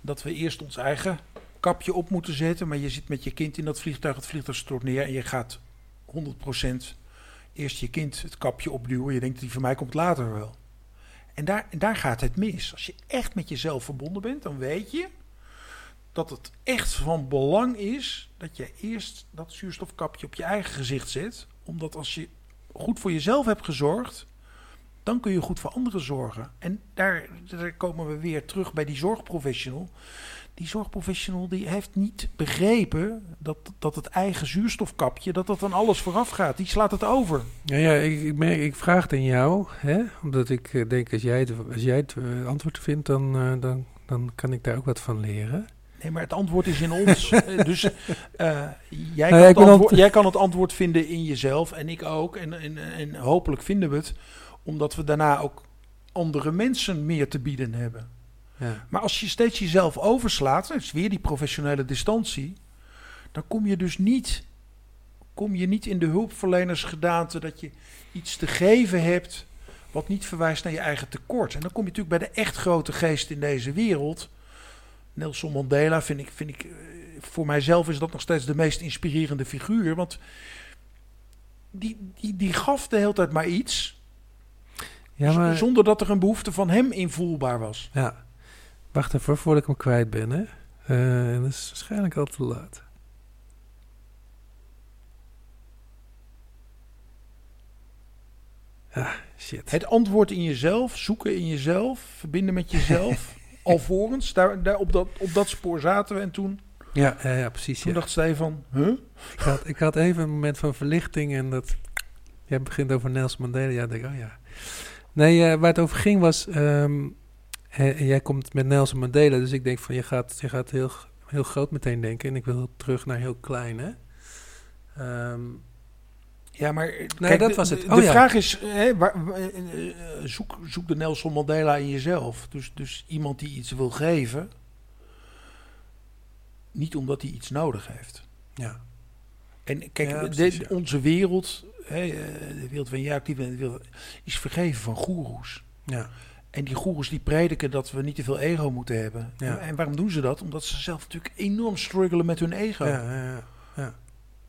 dat we eerst ons eigen kapje op moeten zetten. Maar je zit met je kind in dat vliegtuig, het vliegtuig stort neer en je gaat 100% eerst je kind het kapje opduwen. Je denkt, die van mij komt later wel. En daar, en daar gaat het mis. Als je echt met jezelf verbonden bent, dan weet je dat het echt van belang is dat je eerst dat zuurstofkapje op je eigen gezicht zet. Omdat als je goed voor jezelf hebt gezorgd, dan kun je goed voor anderen zorgen. En daar, daar komen we weer terug bij die zorgprofessional. Die zorgprofessional die heeft niet begrepen dat, dat het eigen zuurstofkapje, dat dat aan alles vooraf gaat. Die slaat het over. Ja, ja ik, ik, merk, ik vraag het aan jou, hè? omdat ik eh, denk, als jij het, als jij het eh, antwoord vindt, dan, eh, dan, dan kan ik daar ook wat van leren. Nee, maar het antwoord is in ons. Dus jij, Nou kan ja, het antwoord, jij kan het antwoord vinden in jezelf en ik ook. En, en, en hopelijk vinden we het, omdat we daarna ook andere mensen meer te bieden hebben. Ja. Maar als je steeds jezelf overslaat, dat is weer die professionele distantie, dan kom je dus niet, kom je niet in de hulpverlenersgedaante dat je iets te geven hebt wat niet verwijst naar je eigen tekort. En dan kom je natuurlijk bij de echt grote geest in deze wereld. Nelson Mandela vind ik, vind ik, eh, voor mijzelf is dat nog steeds de meest inspirerende figuur, want die, die, die gaf de hele tijd maar iets, Ja, maar, zonder dat er een behoefte van hem invoelbaar was. ja. Wacht even voordat ik hem kwijt ben. Hè? Eh, dat is waarschijnlijk al te laat. Ah, shit. Het antwoord in jezelf, zoeken in jezelf, verbinden met jezelf. alvorens, daar, daar op, dat, op dat spoor zaten we. En toen, Ja, ja, ja precies. toen Ja. dacht Stefan, huh? Ik, had, ik had even een moment van verlichting en dat... Jij begint over Nelson Mandela. Ja, ik denk oh ja. Nee, eh, waar het over ging was... ehm, eh, jij komt met Nelson Mandela, dus ik denk van... Je gaat, je gaat heel, heel groot meteen denken. En ik wil terug naar heel klein, hè? Ehm, Ja, maar Nee, kijk, dat de- was het. De, Oh, de ja. vraag is, hè, waar, eh, eh, zoek, zoek de Nelson Mandela in jezelf. Dus, dus iemand die iets wil geven, niet omdat hij iets nodig heeft. ja. En kijk, Ja, de- precies, ja. onze wereld, hè, eh, de wereld de wereld, is vergeven van goeroes. Ja. En die goeroes die prediken dat we niet te veel ego moeten hebben. Ja. En, waarom doen ze dat? Omdat ze zelf natuurlijk enorm struggelen met hun ego. Ja, ja, ja.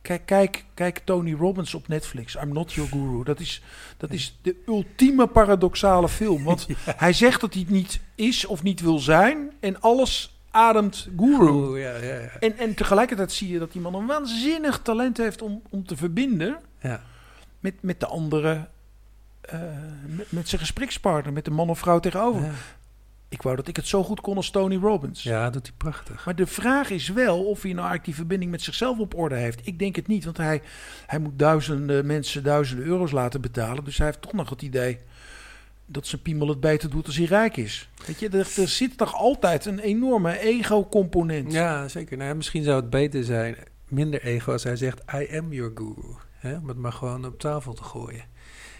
Kijk, kijk, kijk Tony Robbins op Netflix. I'm not your guru. Dat is, dat is de ultieme paradoxale film. Want hij zegt dat hij het niet is of niet wil zijn. En alles ademt guru. Oeh, ja, ja, ja. En, en tegelijkertijd zie je dat die man een waanzinnig talent heeft om, om te verbinden ja. Met, met de andere, eh, met, met zijn gesprekspartner, met de man of vrouw tegenover. Ja. Ik wou dat ik het zo goed kon als Tony Robbins. Ja, doet hij prachtig. Maar de vraag is wel of hij nou eigenlijk die verbinding met zichzelf op orde heeft. Ik denk het niet, want hij, hij moet duizenden mensen duizenden euro's laten betalen. Dus hij heeft toch nog het idee dat zijn piemel het beter doet als hij rijk is. Weet je, er, er zit toch altijd een enorme ego-component. Ja, zeker. Nou, ja, misschien zou het beter zijn, minder ego, als hij zegt, I am your guru. Hè? Om het maar gewoon op tafel te gooien.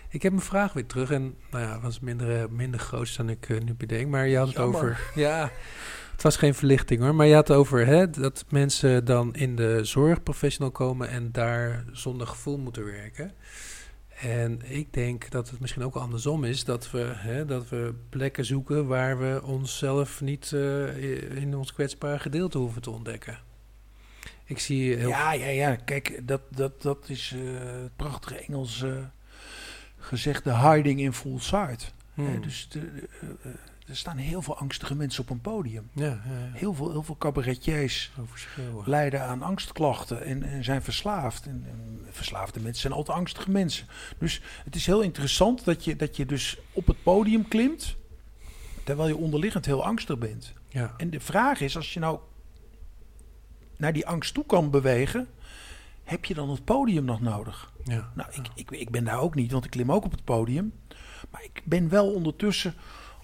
Ik heb mijn vraag weer terug en nou ja, het was minder, eh, minder groot dan ik eh, nu bedenk. Maar je had het Jammer. over... Ja, het was geen verlichting hoor. Maar je had het over hè, dat mensen dan in de zorgprofessional komen en daar zonder gevoel moeten werken. En ik denk dat het misschien ook andersom is. Dat we, hè, dat we plekken zoeken waar we onszelf niet eh, in ons kwetsbare gedeelte hoeven te ontdekken. Ik zie heel Ja, ja, ja. Kijk, dat, dat, dat is eh, het prachtige Engels eh, gezegd, de hiding in full sight. Hmm. Eh, dus de, de, eh, er staan heel veel angstige mensen op een podium. ja, ja, ja. Heel veel, heel veel cabaretiers lijden aan angstklachten en, en zijn verslaafd. En, en verslaafde mensen zijn altijd angstige mensen. Dus het is heel interessant dat je, dat je dus op het podium klimt, terwijl je onderliggend heel angstig bent. Ja, En de vraag is, als je nou naar die angst toe kan bewegen, heb je dan het podium nog nodig? ja. Nou, ik, ik, ik ben daar ook niet, want ik klim ook op het podium. Maar ik ben wel ondertussen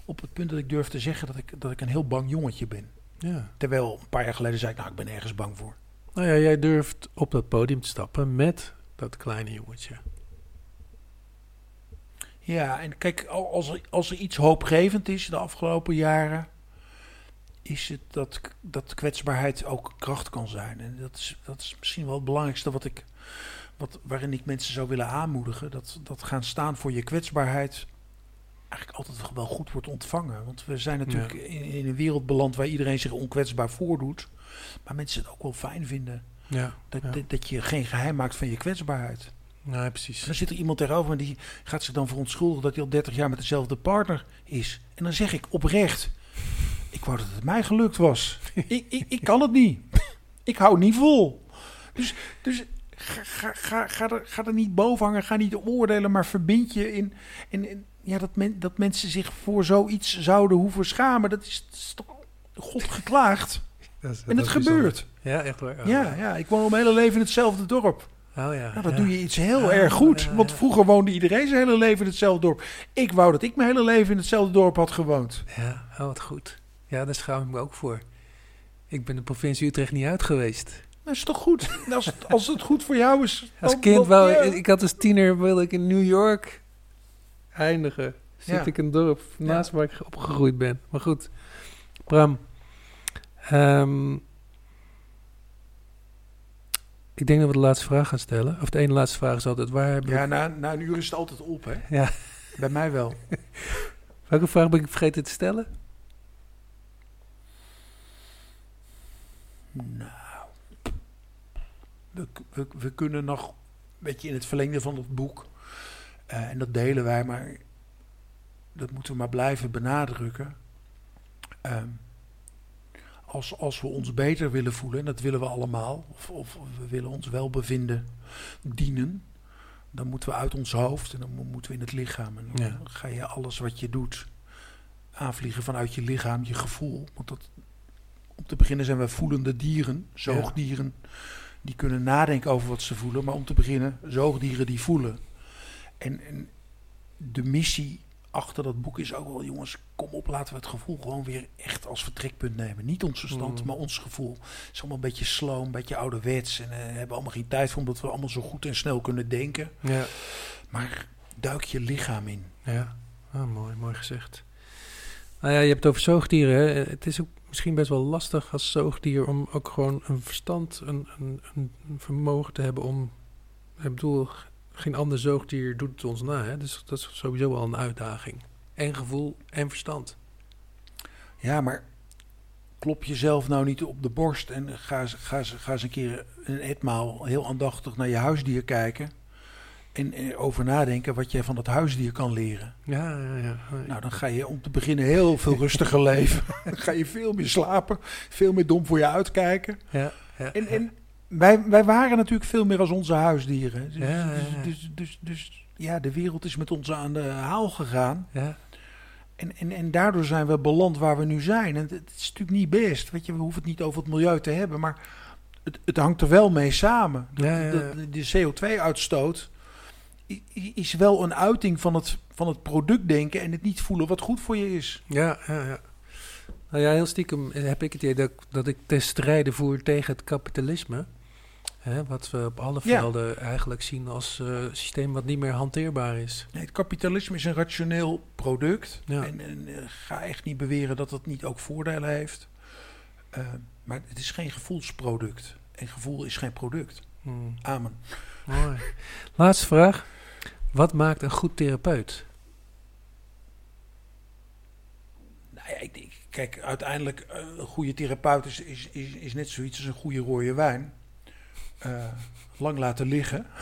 op het punt dat ik durf te zeggen dat ik, dat ik een heel bang jongetje ben. ja. Terwijl een paar jaar geleden zei ik, nou, ik ben ergens bang voor. Nou ja, jij durft op dat podium te stappen met dat kleine jongetje. Ja, en kijk, al- als er, als er iets hoopgevend is de afgelopen jaren, is het dat, dat kwetsbaarheid ook kracht kan zijn. En dat is, dat is misschien wel het belangrijkste wat ik, wat, waarin ik mensen zou willen aanmoedigen. Dat, dat gaan staan voor je kwetsbaarheid eigenlijk altijd wel goed wordt ontvangen. Want we zijn natuurlijk in, in een wereld beland waar iedereen zich onkwetsbaar voordoet. Maar mensen het ook wel fijn vinden Ja, dat, ja. dat, dat je geen geheim maakt van je kwetsbaarheid. Nou, En precies. dan zit er iemand tegenover en die gaat zich dan verontschuldigen dat hij al 30 jaar met dezelfde partner is. En dan zeg ik oprecht: Ik wou dat het mij gelukt was. ik, ik, ik kan het niet. ik hou niet vol. Dus, dus ga, ga, ga, ga, er, ga er niet boven hangen, ga niet oordelen, maar verbind je in. in, in- ja, dat, men, dat mensen zich voor zoiets zouden hoeven schamen, dat is, dat is toch God geklaagd. Dat is- En dat het gebeurt. Ja, echt waar. Oh, Ja, ja, ik woon al mijn hele leven in hetzelfde dorp. Oh ja. Nou, dan ja. doe je iets heel Ja, erg goed. Want vroeger woonde iedereen zijn hele leven in hetzelfde dorp. Ik wou dat ik mijn hele leven in hetzelfde dorp had gewoond. Ja, oh, wat goed. Ja, daar schaam ik me ook voor. Ik ben de provincie Utrecht niet uit geweest. Dat is toch goed? Als het, als het goed voor jou is. Als dan- kind wou ja. ik, had als tiener wilde ik in New York eindigen. Zit Ja. ik een dorp naast waar ik opgegroeid ben. Maar goed, Bram. ehm, ik denk dat we de laatste vraag gaan stellen. Of de ene laatste vraag is altijd, waar Ja, na, na een uur is het altijd op, hè? Ja. Bij mij wel. Welke vraag ben ik vergeten te stellen? Nou. We, we, we kunnen nog een beetje in het verlengde van het boek. eh, en dat delen wij, maar dat moeten we maar blijven benadrukken. Ehm, als, als we ons beter willen voelen, en dat willen we allemaal, of, of we willen ons welbevinden dienen, dan moeten we uit ons hoofd en dan mo- moeten we in het lichaam. En dan Ja. ga je alles wat je doet aanvliegen vanuit je lichaam, je gevoel. Want dat, om te beginnen zijn we voelende dieren, zoogdieren, die kunnen nadenken over wat ze voelen. Maar om te beginnen, zoogdieren die voelen. En, en de missie achter dat boek is ook wel, jongens, kom op, laten we het gevoel gewoon weer echt als vertrekpunt nemen. Niet ons verstand, Mm. maar ons gevoel. Het is allemaal een beetje sloom, een beetje ouderwets. En eh, hebben allemaal geen tijd voor, omdat we allemaal zo goed en snel kunnen denken. Ja, Maar duik je lichaam in. ja. Oh, mooi, mooi gezegd. Nou ja, je hebt het over zoogdieren. Hè. Het is ook misschien best wel lastig als zoogdier om ook gewoon een verstand, een, een, een vermogen te hebben om... Ik bedoel, geen ander zoogdier doet het ons na. Hè. Dus dat is sowieso wel een uitdaging. En gevoel en verstand. Ja, maar klop jezelf nou niet op de borst en ga, ga, ga eens een keer een etmaal heel aandachtig naar je huisdier kijken. En, en over nadenken wat jij van dat huisdier kan leren. Ja, ja, ja. Nou, dan ga je om te beginnen heel veel rustiger leven. Dan ga je veel meer slapen, veel meer dom voor je uitkijken. ja, ja, En, en wij, wij waren natuurlijk veel meer als onze huisdieren. Dus, Ja, ja, dus, ja. dus, dus, dus ja, de wereld is met ons aan de haal gegaan. ja. En, en, en daardoor zijn we beland waar we nu zijn. En het, het is natuurlijk niet best. Weet je, we hoeven het niet over het milieu te hebben, maar het, het hangt er wel mee samen. De, Ja, ja, ja. de, de CO2-uitstoot i- i- is wel een uiting van het, van het productdenken en het niet voelen wat goed voor je is. Ja, ja, ja. Nou ja, heel stiekem heb ik het idee dat, dat ik ten strijde voer tegen het kapitalisme. Hè, wat we op alle Ja. velden eigenlijk zien als eh, systeem wat niet meer hanteerbaar is. Nee, het kapitalisme is een rationeel product. Ja. En, en eh, ga echt niet beweren dat het niet ook voordelen heeft. Eh, maar het is geen gevoelsproduct. En gevoel is geen product. Hmm, Amen. mooi. Laatste vraag. Wat maakt een goed therapeut? Nou ja, ik, ik- kijk, uiteindelijk eh, een goede therapeut is, is, is, net zoiets als een goede rode wijn. eh, lang laten liggen.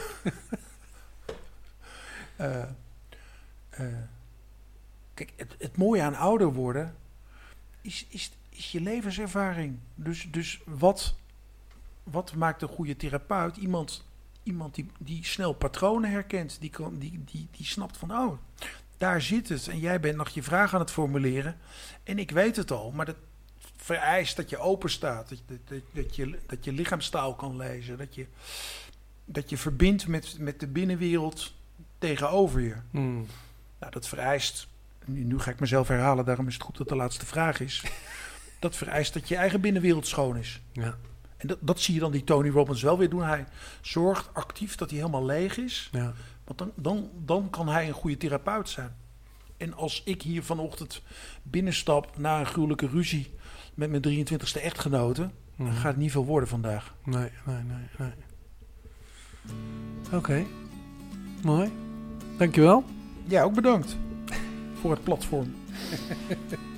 Eh, kijk, het, het mooie aan ouder worden is, is, is je levenservaring. Dus, dus wat, wat maakt een goede therapeut? Iemand, iemand die, die snel patronen herkent, die, kan, die, die, die snapt van, oh, daar zit het. En jij bent nog je vraag aan het formuleren. En ik weet het al, maar dat vereist dat je open staat. Dat, dat, dat, je, dat je lichaamstaal kan lezen. Dat je, dat je verbindt met, met de binnenwereld tegenover je. Hmm. Nou, dat vereist. Nu, nu ga ik mezelf herhalen, daarom is het goed dat de laatste vraag is. dat vereist dat je eigen binnenwereld schoon is. Ja. En dat, dat zie je dan die Tony Robbins wel weer doen. Hij zorgt actief dat hij helemaal leeg is. Ja. Want dan, dan, dan kan hij een goede therapeut zijn. En als ik hier vanochtend binnenstap na een gruwelijke ruzie met mijn 23ste echtgenote, dan Mhm. gaat het niet veel worden vandaag. Nee, nee, nee, nee. Oké. Mooi. Dankjewel. Ja, ook bedankt voor het platform.